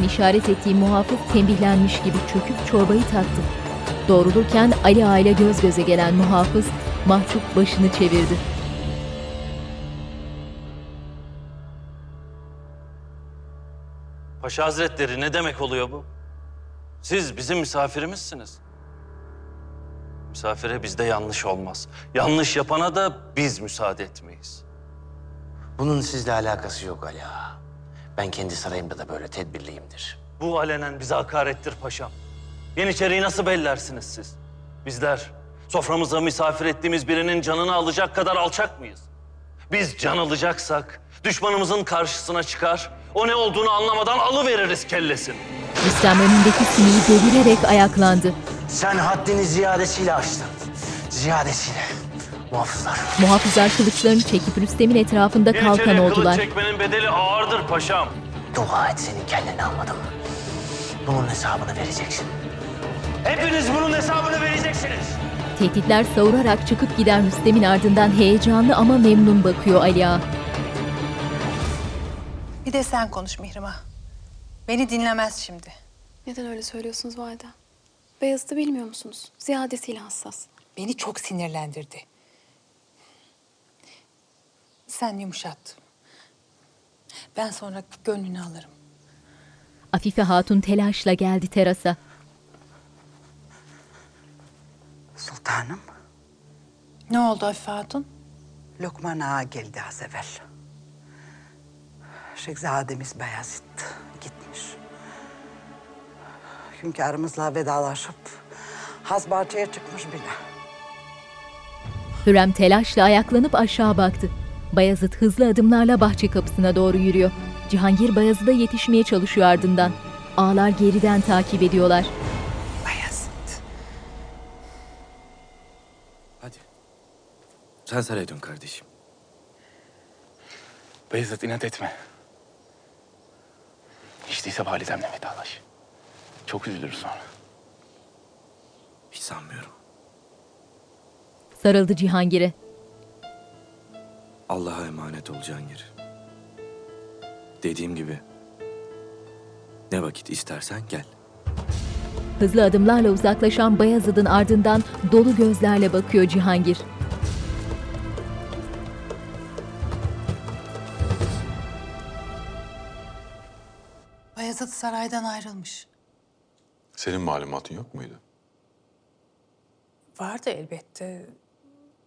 Rüstem'in işaret ettiği muhafız tembihlenmiş gibi çöküp çorbayı tattı. Doğrulurken Ali Ağa ile göz göze gelen muhafız mahcup başını çevirdi. Paşa Hazretleri ne demek oluyor bu? Siz bizim misafirimizsiniz. Misafire bizde yanlış olmaz. Yanlış yapana da biz müsaade etmeyiz. Bunun sizle alakası yok Ali Ağa. Ben kendi sarayımda da böyle tedbirliyimdir. Bu alenen bize hakarettir paşam. Yeniçeriyi nasıl bellersiniz siz? Bizler soframıza misafir ettiğimiz birinin canını alacak kadar alçak mıyız? Biz can alacaksak düşmanımızın karşısına çıkar, o ne olduğunu anlamadan alıveririz kellesini. Rüstem önündeki sineği devirerek ayaklandı. Sen haddini ziyadesiyle aştın. Ziyadesiyle. Muhafızlar. Muhafızlar kılıçlarını çekip Rüstem'in etrafında kalkan Yeniçeriye kılıç oldular. çekmenin bedeli ağırdır paşam. Dua et senin kendini almadım. Bunun hesabını vereceksin. Hepiniz bunun hesabını vereceksiniz. Tehditler savurarak çıkıp giden Rüstem'in ardından heyecanlı ama memnun bakıyor Ali Ağa. Bir de sen konuş Mihrimah. Beni dinlemez şimdi. Neden öyle söylüyorsunuz valide? Beyazıt'ı bilmiyor musunuz? Ziyadesiyle hassas. Beni çok sinirlendirdi. Sen yumuşat. Ben sonra gönlünü alırım. Afife Hatun telaşla geldi terasa. Sultanım, Ne oldu Afife Hatun? Lokman Ağa geldi az evvel. Şehzademiz Beyazıt gitmiş. Hünkârımızla vedalaşıp Hazbahçe'ye çıkmış bile. Hürrem telaşla ayaklanıp aşağı baktı. Bayezid hızlı adımlarla bahçe kapısına doğru yürüyor. Cihangir Bayezid'e yetişmeye çalışıyor ardından. Ağlar geriden takip ediyorlar. Sen saraya dön kardeşim. Beyazıt inat etme. Hiç değilse validemle vedalaş. Çok üzülür sonra. Hiç sanmıyorum. Sarıldı Cihangir'e. Allah'a emanet ol Cihangir. Dediğim gibi ne vakit istersen gel. Hızlı adımlarla uzaklaşan Bayezid'in ardından dolu gözlerle bakıyor Cihangir. Bayezid saraydan ayrılmış. Senin malumatın yok muydu? Vardı elbette.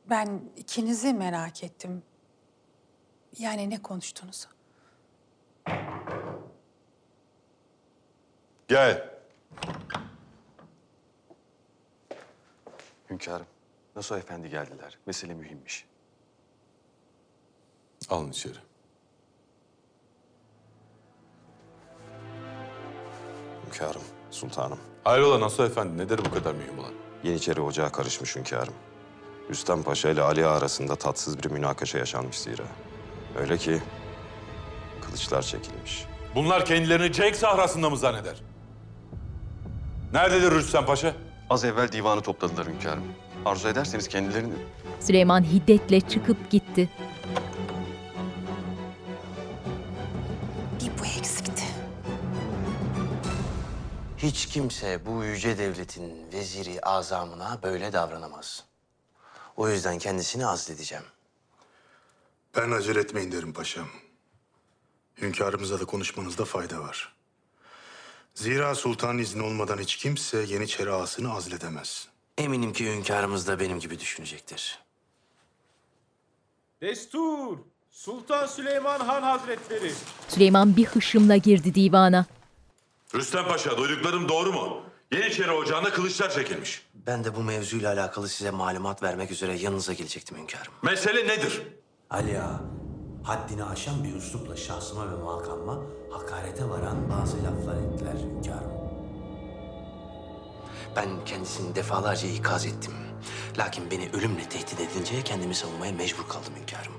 Ben ikinizi merak ettim. Yani ne konuştunuz? Gel. Hünkârım, Nasuh Efendi geldiler. Mesele mühimmiş. Alın içeri. Hünkârım, sultanım. Hayrola Nasuh Efendi nedir bu kadar mühim olan? Yeniçeri ocağa karışmış hünkârım. Rüstem Paşa ile Ali Ağa arasında tatsız bir münakaşa yaşanmış zira. Öyle ki kılıçlar çekilmiş. Bunlar kendilerini Cenk sahrasında mı zanneder? Nerededir Rüstem Paşa? Az evvel divanı topladılar hünkârım. Arzu ederseniz kendilerini... Süleyman hiddetle çıkıp gitti. Bir bu eksikti. Hiç kimse bu yüce devletin veziri azamına böyle davranamaz. O yüzden kendisini azledeceğim. Ben acele etmeyin derim paşam. Hünkârımızla da konuşmanızda fayda var. Zira sultan izni olmadan hiç kimse Yeniçeri ağasını azledemez. Eminim ki hünkârımız da benim gibi düşünecektir. Destur! Sultan Süleyman Han Hazretleri. Süleyman bir hışımla girdi divana. Rüstem Paşa duyduklarım doğru mu? Yeniçeri ocağında kılıçlar çekilmiş. Ben de bu mevzuyla alakalı size malumat vermek üzere yanınıza gelecektim hünkârım. Mesele nedir? Ali Ağa, haddini aşan bir üslupla şahsıma ve makamma hakarete varan bazı laflar ettiler hünkârım. Ben kendisini defalarca ikaz ettim. Lakin beni ölümle tehdit edince kendimi savunmaya mecbur kaldım hünkârım.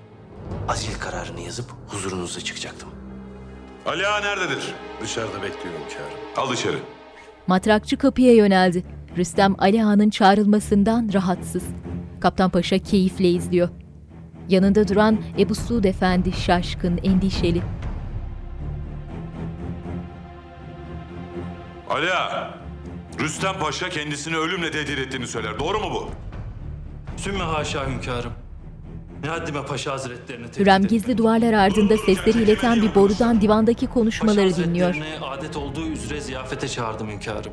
Azil kararını yazıp huzurunuzda çıkacaktım. Ali Ağa nerededir? Dışarıda bekliyor hünkârım. Al içeri. Matrakçı kapıya yöneldi. Rüstem Ali Ağa'nın çağrılmasından rahatsız. Kaptan Paşa keyifle izliyor. Yanında duran Ebu Suud Efendi şaşkın, endişeli. Ali Ağa, Rüstem Paşa kendisini ölümle tehdit ettiğini söyler. Doğru mu bu? Sümme haşa hünkârım. Ne haddime paşa hazretlerini tehdit Hürrem etmek. gizli duvarlar ardında sesleri ileten bir borudan divandaki konuşmaları Paşa dinliyor. Hazretlerine adet olduğu üzere ziyafete çağırdım hünkârım.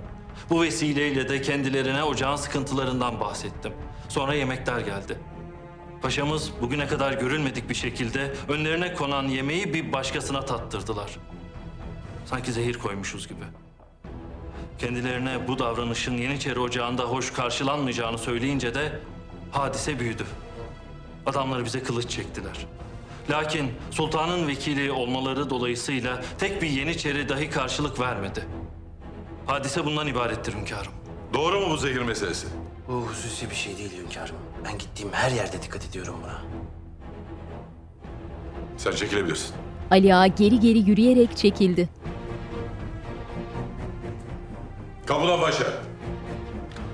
Bu vesileyle de kendilerine ocağın sıkıntılarından bahsettim. Sonra yemekler geldi. Paşamız bugüne kadar görülmedik bir şekilde önlerine konan yemeği bir başkasına tattırdılar. Sanki zehir koymuşuz gibi. Kendilerine bu davranışın Yeniçeri Ocağı'nda hoş karşılanmayacağını söyleyince de hadise büyüdü. Adamları bize kılıç çektiler. Lakin sultanın vekili olmaları dolayısıyla tek bir Yeniçeri dahi karşılık vermedi. Hadise bundan ibarettir hünkârım. Doğru mu bu zehir meselesi? Bu hususi bir şey değil hünkârım. Ben gittiğim her yerde dikkat ediyorum buna. Sen çekilebilirsin. Ali Ağa geri geri yürüyerek çekildi. Kapıdan Paşa.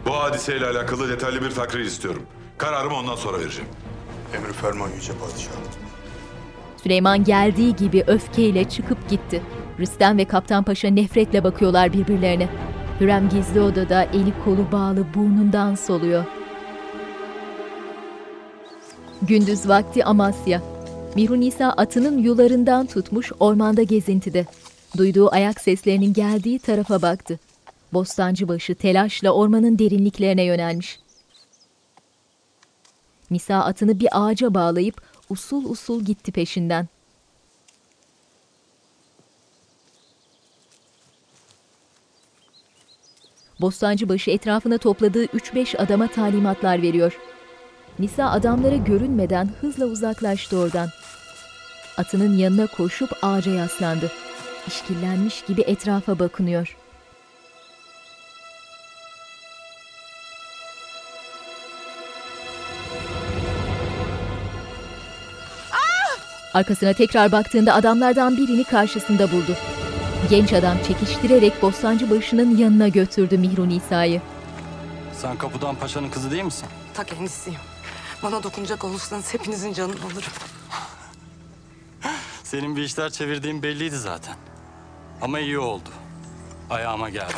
Bu hadiseyle alakalı detaylı bir takrir istiyorum. Kararımı ondan sonra vereceğim. Emri ferman yüce padişahım. Süleyman geldiği gibi öfkeyle çıkıp gitti. Rüstem ve Kaptan Paşa nefretle bakıyorlar birbirlerine. Hürrem gizli odada eli kolu bağlı burnundan soluyor. Gündüz vakti Amasya. Mihru Nisa atının yularından tutmuş ormanda gezintide. Duyduğu ayak seslerinin geldiği tarafa baktı. Bostancıbaşı telaşla ormanın derinliklerine yönelmiş. Nisa atını bir ağaca bağlayıp usul usul gitti peşinden. Bostancıbaşı etrafına topladığı 3-5 adama talimatlar veriyor. Nisa adamlara görünmeden hızla uzaklaştı oradan. Atının yanına koşup ağaca yaslandı. İşkillenmiş gibi etrafa bakınıyor. Arkasına tekrar baktığında adamlardan birini karşısında buldu. Genç adam çekiştirerek bostancı başının yanına götürdü Mihru Nisa'yı. Sen Kapudan Paşa'nın kızı değil misin? Ta kendisiyim. Bana dokunacak olursanız hepinizin canını alırım. Senin bir işler çevirdiğin belliydi zaten. Ama iyi oldu. Ayağıma geldi.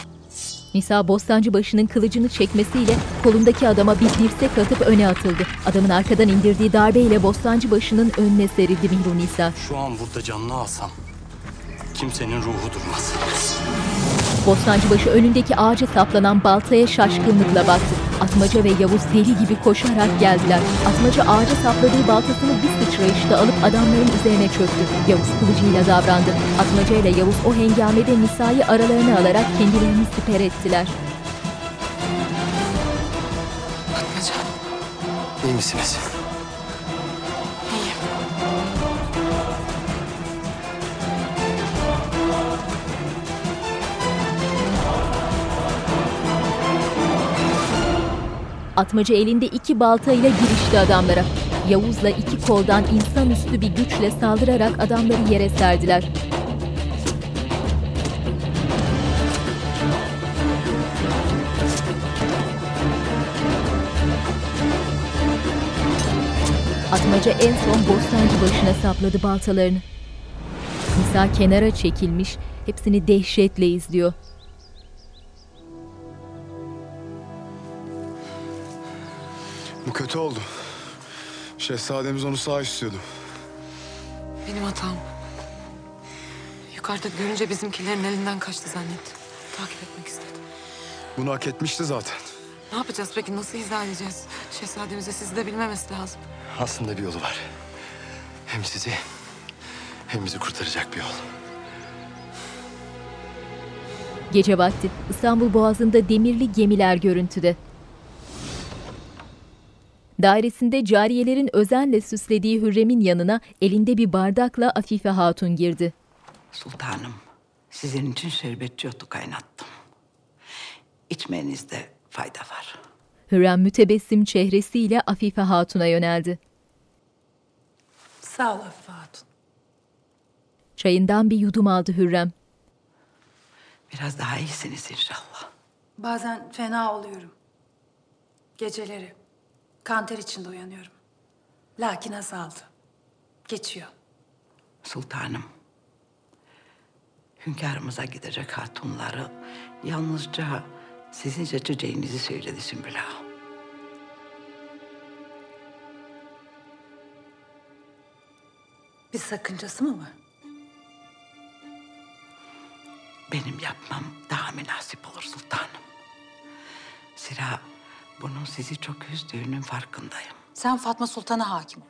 Nisa bostancı başının kılıcını çekmesiyle kolundaki adama bir dirsek atıp öne atıldı. Adamın arkadan indirdiği darbeyle bostancı başının önüne serildi Mihru Nisa. Şu an burada canını alsam kimsenin ruhu durmaz. Bostancıbaşı önündeki ağaca saplanan baltaya şaşkınlıkla baktı. Atmaca ve Yavuz deli gibi koşarak geldiler. Atmaca ağaca sapladığı baltasını bir sıçrayışta alıp adamların üzerine çöktü. Yavuz kılıcıyla davrandı. Atmaca ile Yavuz o hengamede Nisa'yı aralarına alarak kendilerini siper ettiler. Atmaca. İyi misiniz? Atmaca elinde iki baltayla girişti adamlara. Yavuz'la iki koldan insanüstü bir güçle saldırarak adamları yere serdiler. Atmaca en son bostancı başına sapladı baltalarını. Nisa kenara çekilmiş, hepsini dehşetle izliyor. Bu kötü oldu. Şehzademiz onu sağ istiyordu. Benim hatam. Yukarıda görünce bizimkilerin elinden kaçtı zannettim. Takip etmek istedim. Bunu hak etmişti zaten. Ne yapacağız peki? Nasıl izah edeceğiz? Şehzademize sizi de bilmemesi lazım. Aslında bir yolu var. Hem sizi hem bizi kurtaracak bir yol. Gece vakti İstanbul Boğazı'nda demirli gemiler görüntüde. Dairesinde cariyelerin özenle süslediği Hürrem'in yanına elinde bir bardakla Afife Hatun girdi. Sultanım, sizin için şerbetçi otu kaynattım. İçmenizde fayda var. Hürrem mütebessim çehresiyle Afife Hatun'a yöneldi. Sağ ol Afife Hatun. Çayından bir yudum aldı Hürrem. Biraz daha iyisiniz inşallah. Bazen fena oluyorum. Geceleri kanter içinde uyanıyorum. Lakin azaldı. Geçiyor. Sultanım, hünkârımıza gidecek hatunları yalnızca sizin seçeceğinizi söyledi Sümbül Ağa. Bir sakıncası mı var? Benim yapmam daha münasip olur sultanım. Zira bunun sizi çok üzdüğünün farkındayım. Sen Fatma Sultan'a hakim ol.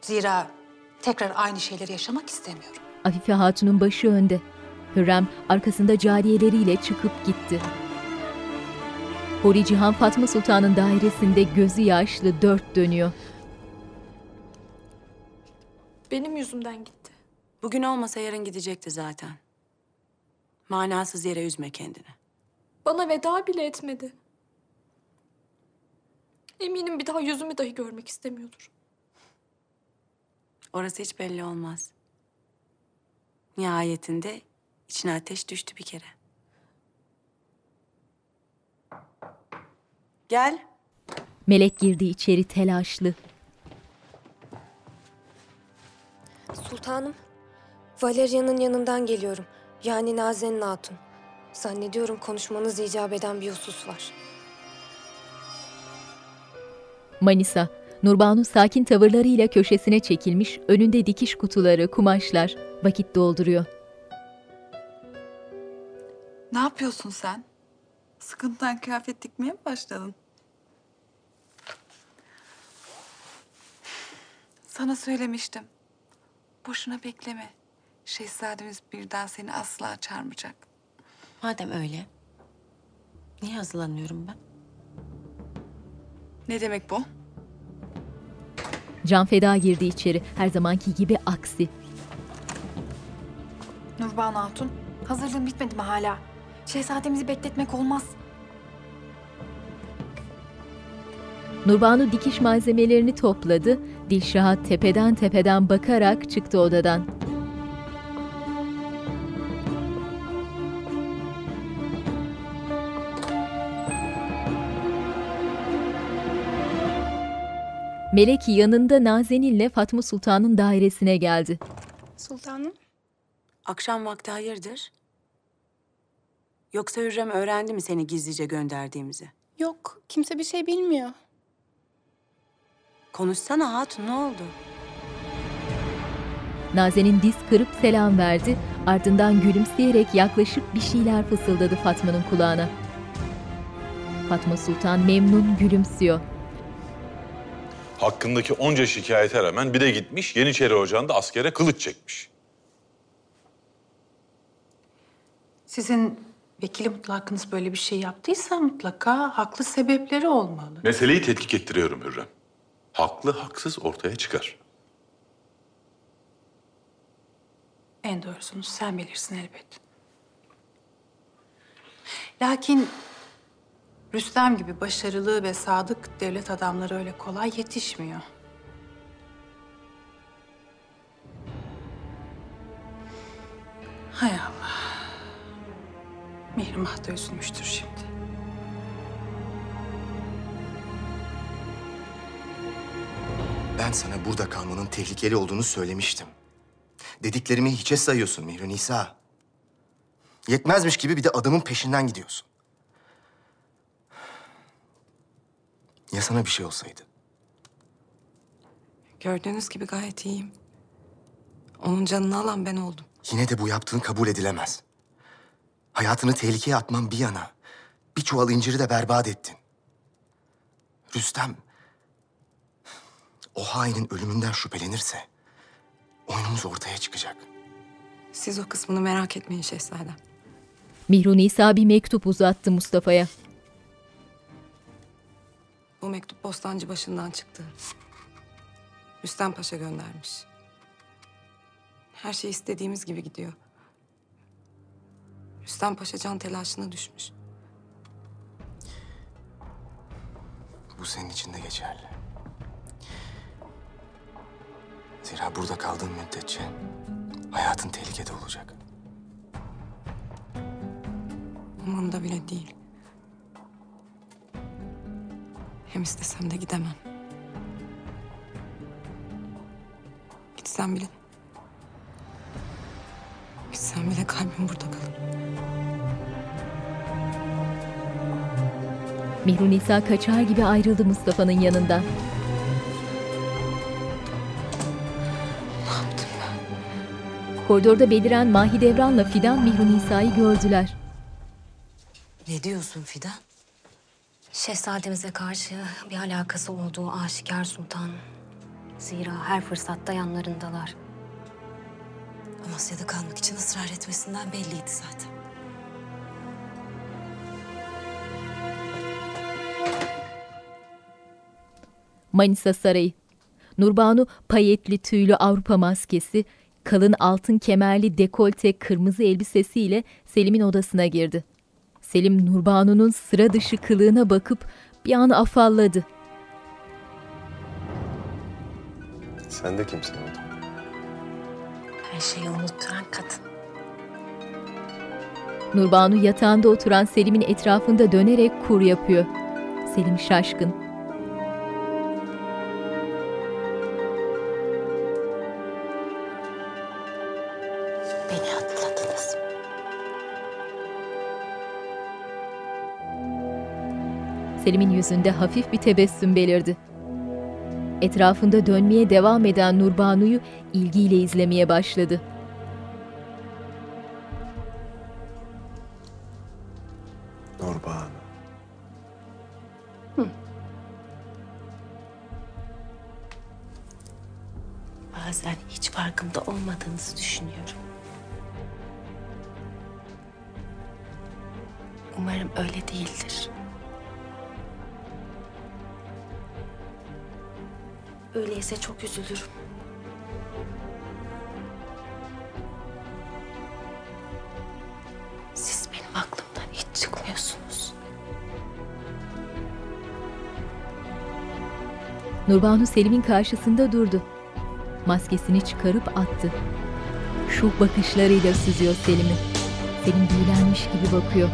Zira tekrar aynı şeyleri yaşamak istemiyorum. Afife Hatun'un başı önde. Hürrem arkasında cariyeleriyle çıkıp gitti. Huri Cihan Fatma Sultan'ın dairesinde gözü yaşlı dört dönüyor. Benim yüzümden gitti. Bugün olmasa yarın gidecekti zaten. Manasız yere üzme kendini. Bana veda bile etmedi. Eminim bir daha yüzümü dahi görmek istemiyordur. Orası hiç belli olmaz. Nihayetinde içine ateş düştü bir kere. Gel. Melek girdi içeri telaşlı. Sultanım, Valeria'nın yanından geliyorum. Yani Nazen'in hatun. Zannediyorum konuşmanız icap eden bir husus var. Manisa, Nurbanu sakin tavırlarıyla köşesine çekilmiş, önünde dikiş kutuları, kumaşlar, vakit dolduruyor. Ne yapıyorsun sen? Sıkıntıdan kıyafet dikmeye mi başladın? Sana söylemiştim. Boşuna bekleme. Şehzademiz birden seni asla çağırmayacak. Madem öyle, niye hazırlanıyorum ben? Ne demek bu? Can Feda girdi içeri, her zamanki gibi aksi. Nurbanu Hatun, hazırlığın bitmedi mi hala? Şehzademizi bekletmek olmaz. Nurbanu dikiş malzemelerini topladı, Dilşah'a tepeden tepeden bakarak çıktı odadan. Melek yanında Nazenil'le Fatma Sultan'ın dairesine geldi. Sultanım. Akşam vakti hayırdır? Yoksa Hürrem öğrendi mi seni gizlice gönderdiğimizi? Yok, kimse bir şey bilmiyor. Konuşsana hatun ne oldu? Nazen'in diz kırıp selam verdi, ardından gülümseyerek yaklaşıp bir şeyler fısıldadı Fatma'nın kulağına. Fatma Sultan memnun gülümsüyor. Hakkındaki onca şikayete rağmen bir de gitmiş Yeniçeri Ocağı'nda askere kılıç çekmiş. Sizin vekili mutlakınız böyle bir şey yaptıysa mutlaka haklı sebepleri olmalı. Meseleyi tetkik ettiriyorum Hürrem. Haklı haksız ortaya çıkar. En doğrusunu sen bilirsin elbet. Lakin Rüstem gibi başarılı ve sadık devlet adamları öyle kolay yetişmiyor. Hay Allah. Mihrimah da üzülmüştür şimdi. Ben sana burada kalmanın tehlikeli olduğunu söylemiştim. Dediklerimi hiçe sayıyorsun Mihri Nisa. Yetmezmiş gibi bir de adamın peşinden gidiyorsun. Ya sana bir şey olsaydı? Gördüğünüz gibi gayet iyiyim. Onun canını alan ben oldum. Yine de bu yaptığın kabul edilemez. Hayatını tehlikeye atman bir yana. Bir çuval inciri de berbat ettin. Rüstem, o hainin ölümünden şüphelenirse oyunumuz ortaya çıkacak. Siz o kısmını merak etmeyin şehzadem. Mihru Nisa bir mektup uzattı Mustafa'ya. Bu mektup Bostancı başından çıktı. Rüstem Paşa göndermiş. Her şey istediğimiz gibi gidiyor. Rüstem Paşa can telaşına düşmüş. Bu senin için de geçerli. Zira burada kaldığın müddetçe hayatın tehlikede olacak. Umurumda bile değil. Hem istesem de gidemem. Gitsem bile... Gitsem bile kalbim burada kalır. Mihru Nisa kaçar gibi ayrıldı Mustafa'nın yanından. Koridorda beliren Mahidevran'la Fidan Mihru Nisa'yı gördüler. Ne diyorsun Fidan? Şehzademize karşı bir alakası olduğu aşikar sultanım. Zira her fırsatta yanlarındalar. Amasya'da kalmak için ısrar etmesinden belliydi zaten. Manisa Sarayı. Nurbanu payetli tüylü Avrupa maskesi, kalın altın kemerli dekolte kırmızı elbisesiyle Selim'in odasına girdi. Selim Nurbanu'nun sıra dışı kılığına bakıp bir an afalladı. Sen de kimsin orada? Her şeyi unutturan kadın. Nurbanu yatağında oturan Selim'in etrafında dönerek kur yapıyor. Selim şaşkın. Selim'in yüzünde hafif bir tebessüm belirdi. Etrafında dönmeye devam eden Nurbanu'yu ilgiyle izlemeye başladı. Nurbanu. Bazen hiç farkında olmadığınızı düşünüyorum. Umarım öyle değildir. Öyleyse çok üzülürüm. Siz benim aklımdan hiç çıkmıyorsunuz. Nurbanu Selim'in karşısında durdu. Maskesini çıkarıp attı. Şu bakışlarıyla süzüyor Selim'i. Selim büyülenmiş gibi bakıyor.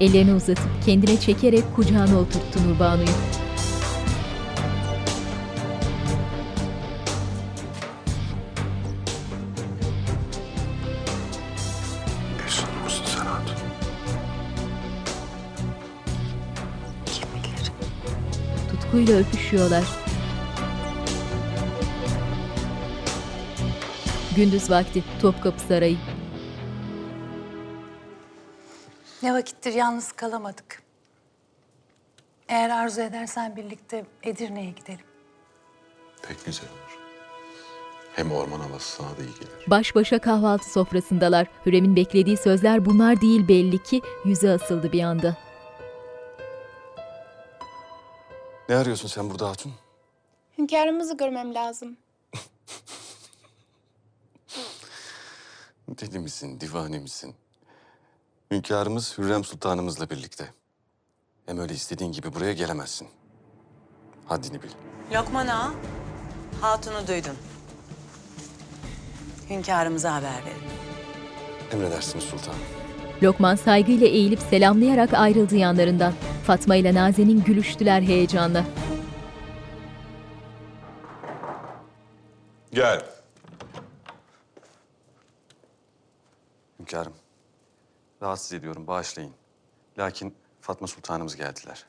Ellerini uzatıp kendine çekerek kucağına oturttu Nurbanu'yu. Tutkuyla öpüşüyorlar. Gündüz vakti Topkapı Sarayı. Ne vakittir yalnız kalamadık. Eğer arzu edersen birlikte Edirne'ye gidelim. Pek güzel olur. Hem orman havası sana da iyi gelir. Baş başa kahvaltı sofrasındalar. Hürrem'in beklediği sözler bunlar değil belli ki yüzü asıldı bir anda. Ne arıyorsun sen burada hatun? Hünkârımızı görmem lazım. Deli misin, divane misin? Hünkârımız Hürrem Sultanımızla birlikte. Hem öyle istediğin gibi buraya gelemezsin. Haddini bil. Lokman ağa, hatunu duydun. Hünkârımıza haber verin. Emredersiniz sultanım. Lokman saygıyla eğilip selamlayarak ayrıldı yanlarından. Fatma ile Nazenin gülüştüler heyecanla. Gel. Hünkârım, rahatsız ediyorum, bağışlayın. Lakin Fatma Sultanımız geldiler.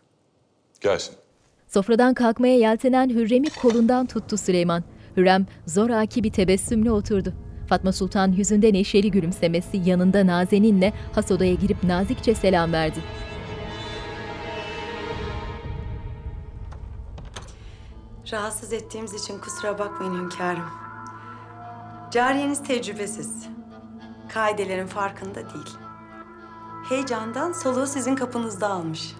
Gelsin. Sofradan kalkmaya yeltenen Hürrem'i kolundan tuttu Süleyman. Hürrem zoraki bir tebessümle oturdu. Fatma Sultan yüzünde neşeli gülümsemesi yanında Nazenin'le has odaya girip nazikçe selam verdi. Rahatsız ettiğimiz için kusura bakmayın hünkârım. Cariyeniz tecrübesiz. Kaidelerin farkında değil. Heyecandan soluğu sizin kapınızda almış.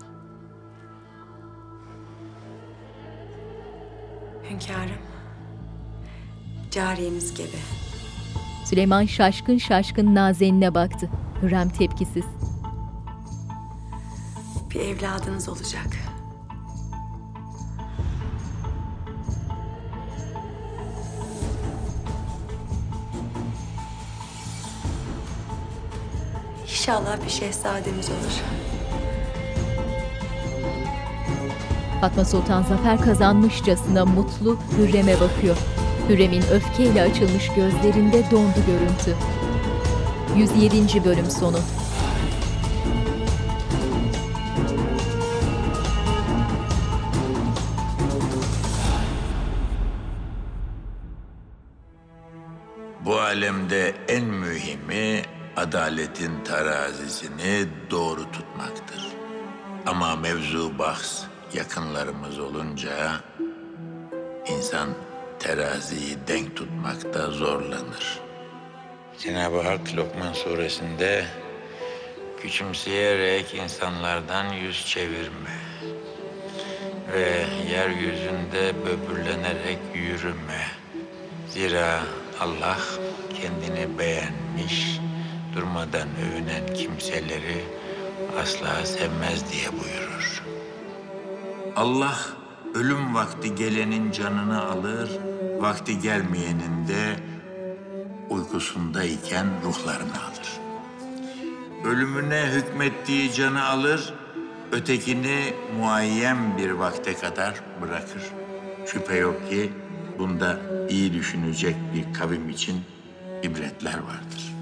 Hünkârım, cariyeniz gebe. Süleyman şaşkın şaşkın Nazenin'e baktı. Hürrem tepkisiz. Bir evladınız olacak. İnşallah bir şehzademiz olur. Fatma Sultan zafer kazanmışçasına mutlu Hürrem'e bakıyor. Hürrem'in öfkeyle açılmış gözlerinde dondu görüntü. 107. bölüm sonu. Bu alemde en mühimi adaletin terazisini doğru tutmaktır. Ama mevzu bahs yakınlarımız olunca insan teraziyi denk tutmakta zorlanır. Cenab-ı Hak Lokman suresinde küçümseyerek insanlardan yüz çevirme ve yeryüzünde böbürlenerek yürüme. Zira Allah kendini beğenmiş, durmadan övünen kimseleri asla sevmez diye buyurur. Allah ölüm vakti gelenin canını alır, vakti gelmeyenin de uykusundayken ruhlarını alır. Ölümüne hükmettiği canı alır, ötekini muayyen bir vakte kadar bırakır. Şüphe yok ki bunda iyi düşünecek bir kavim için ibretler vardır.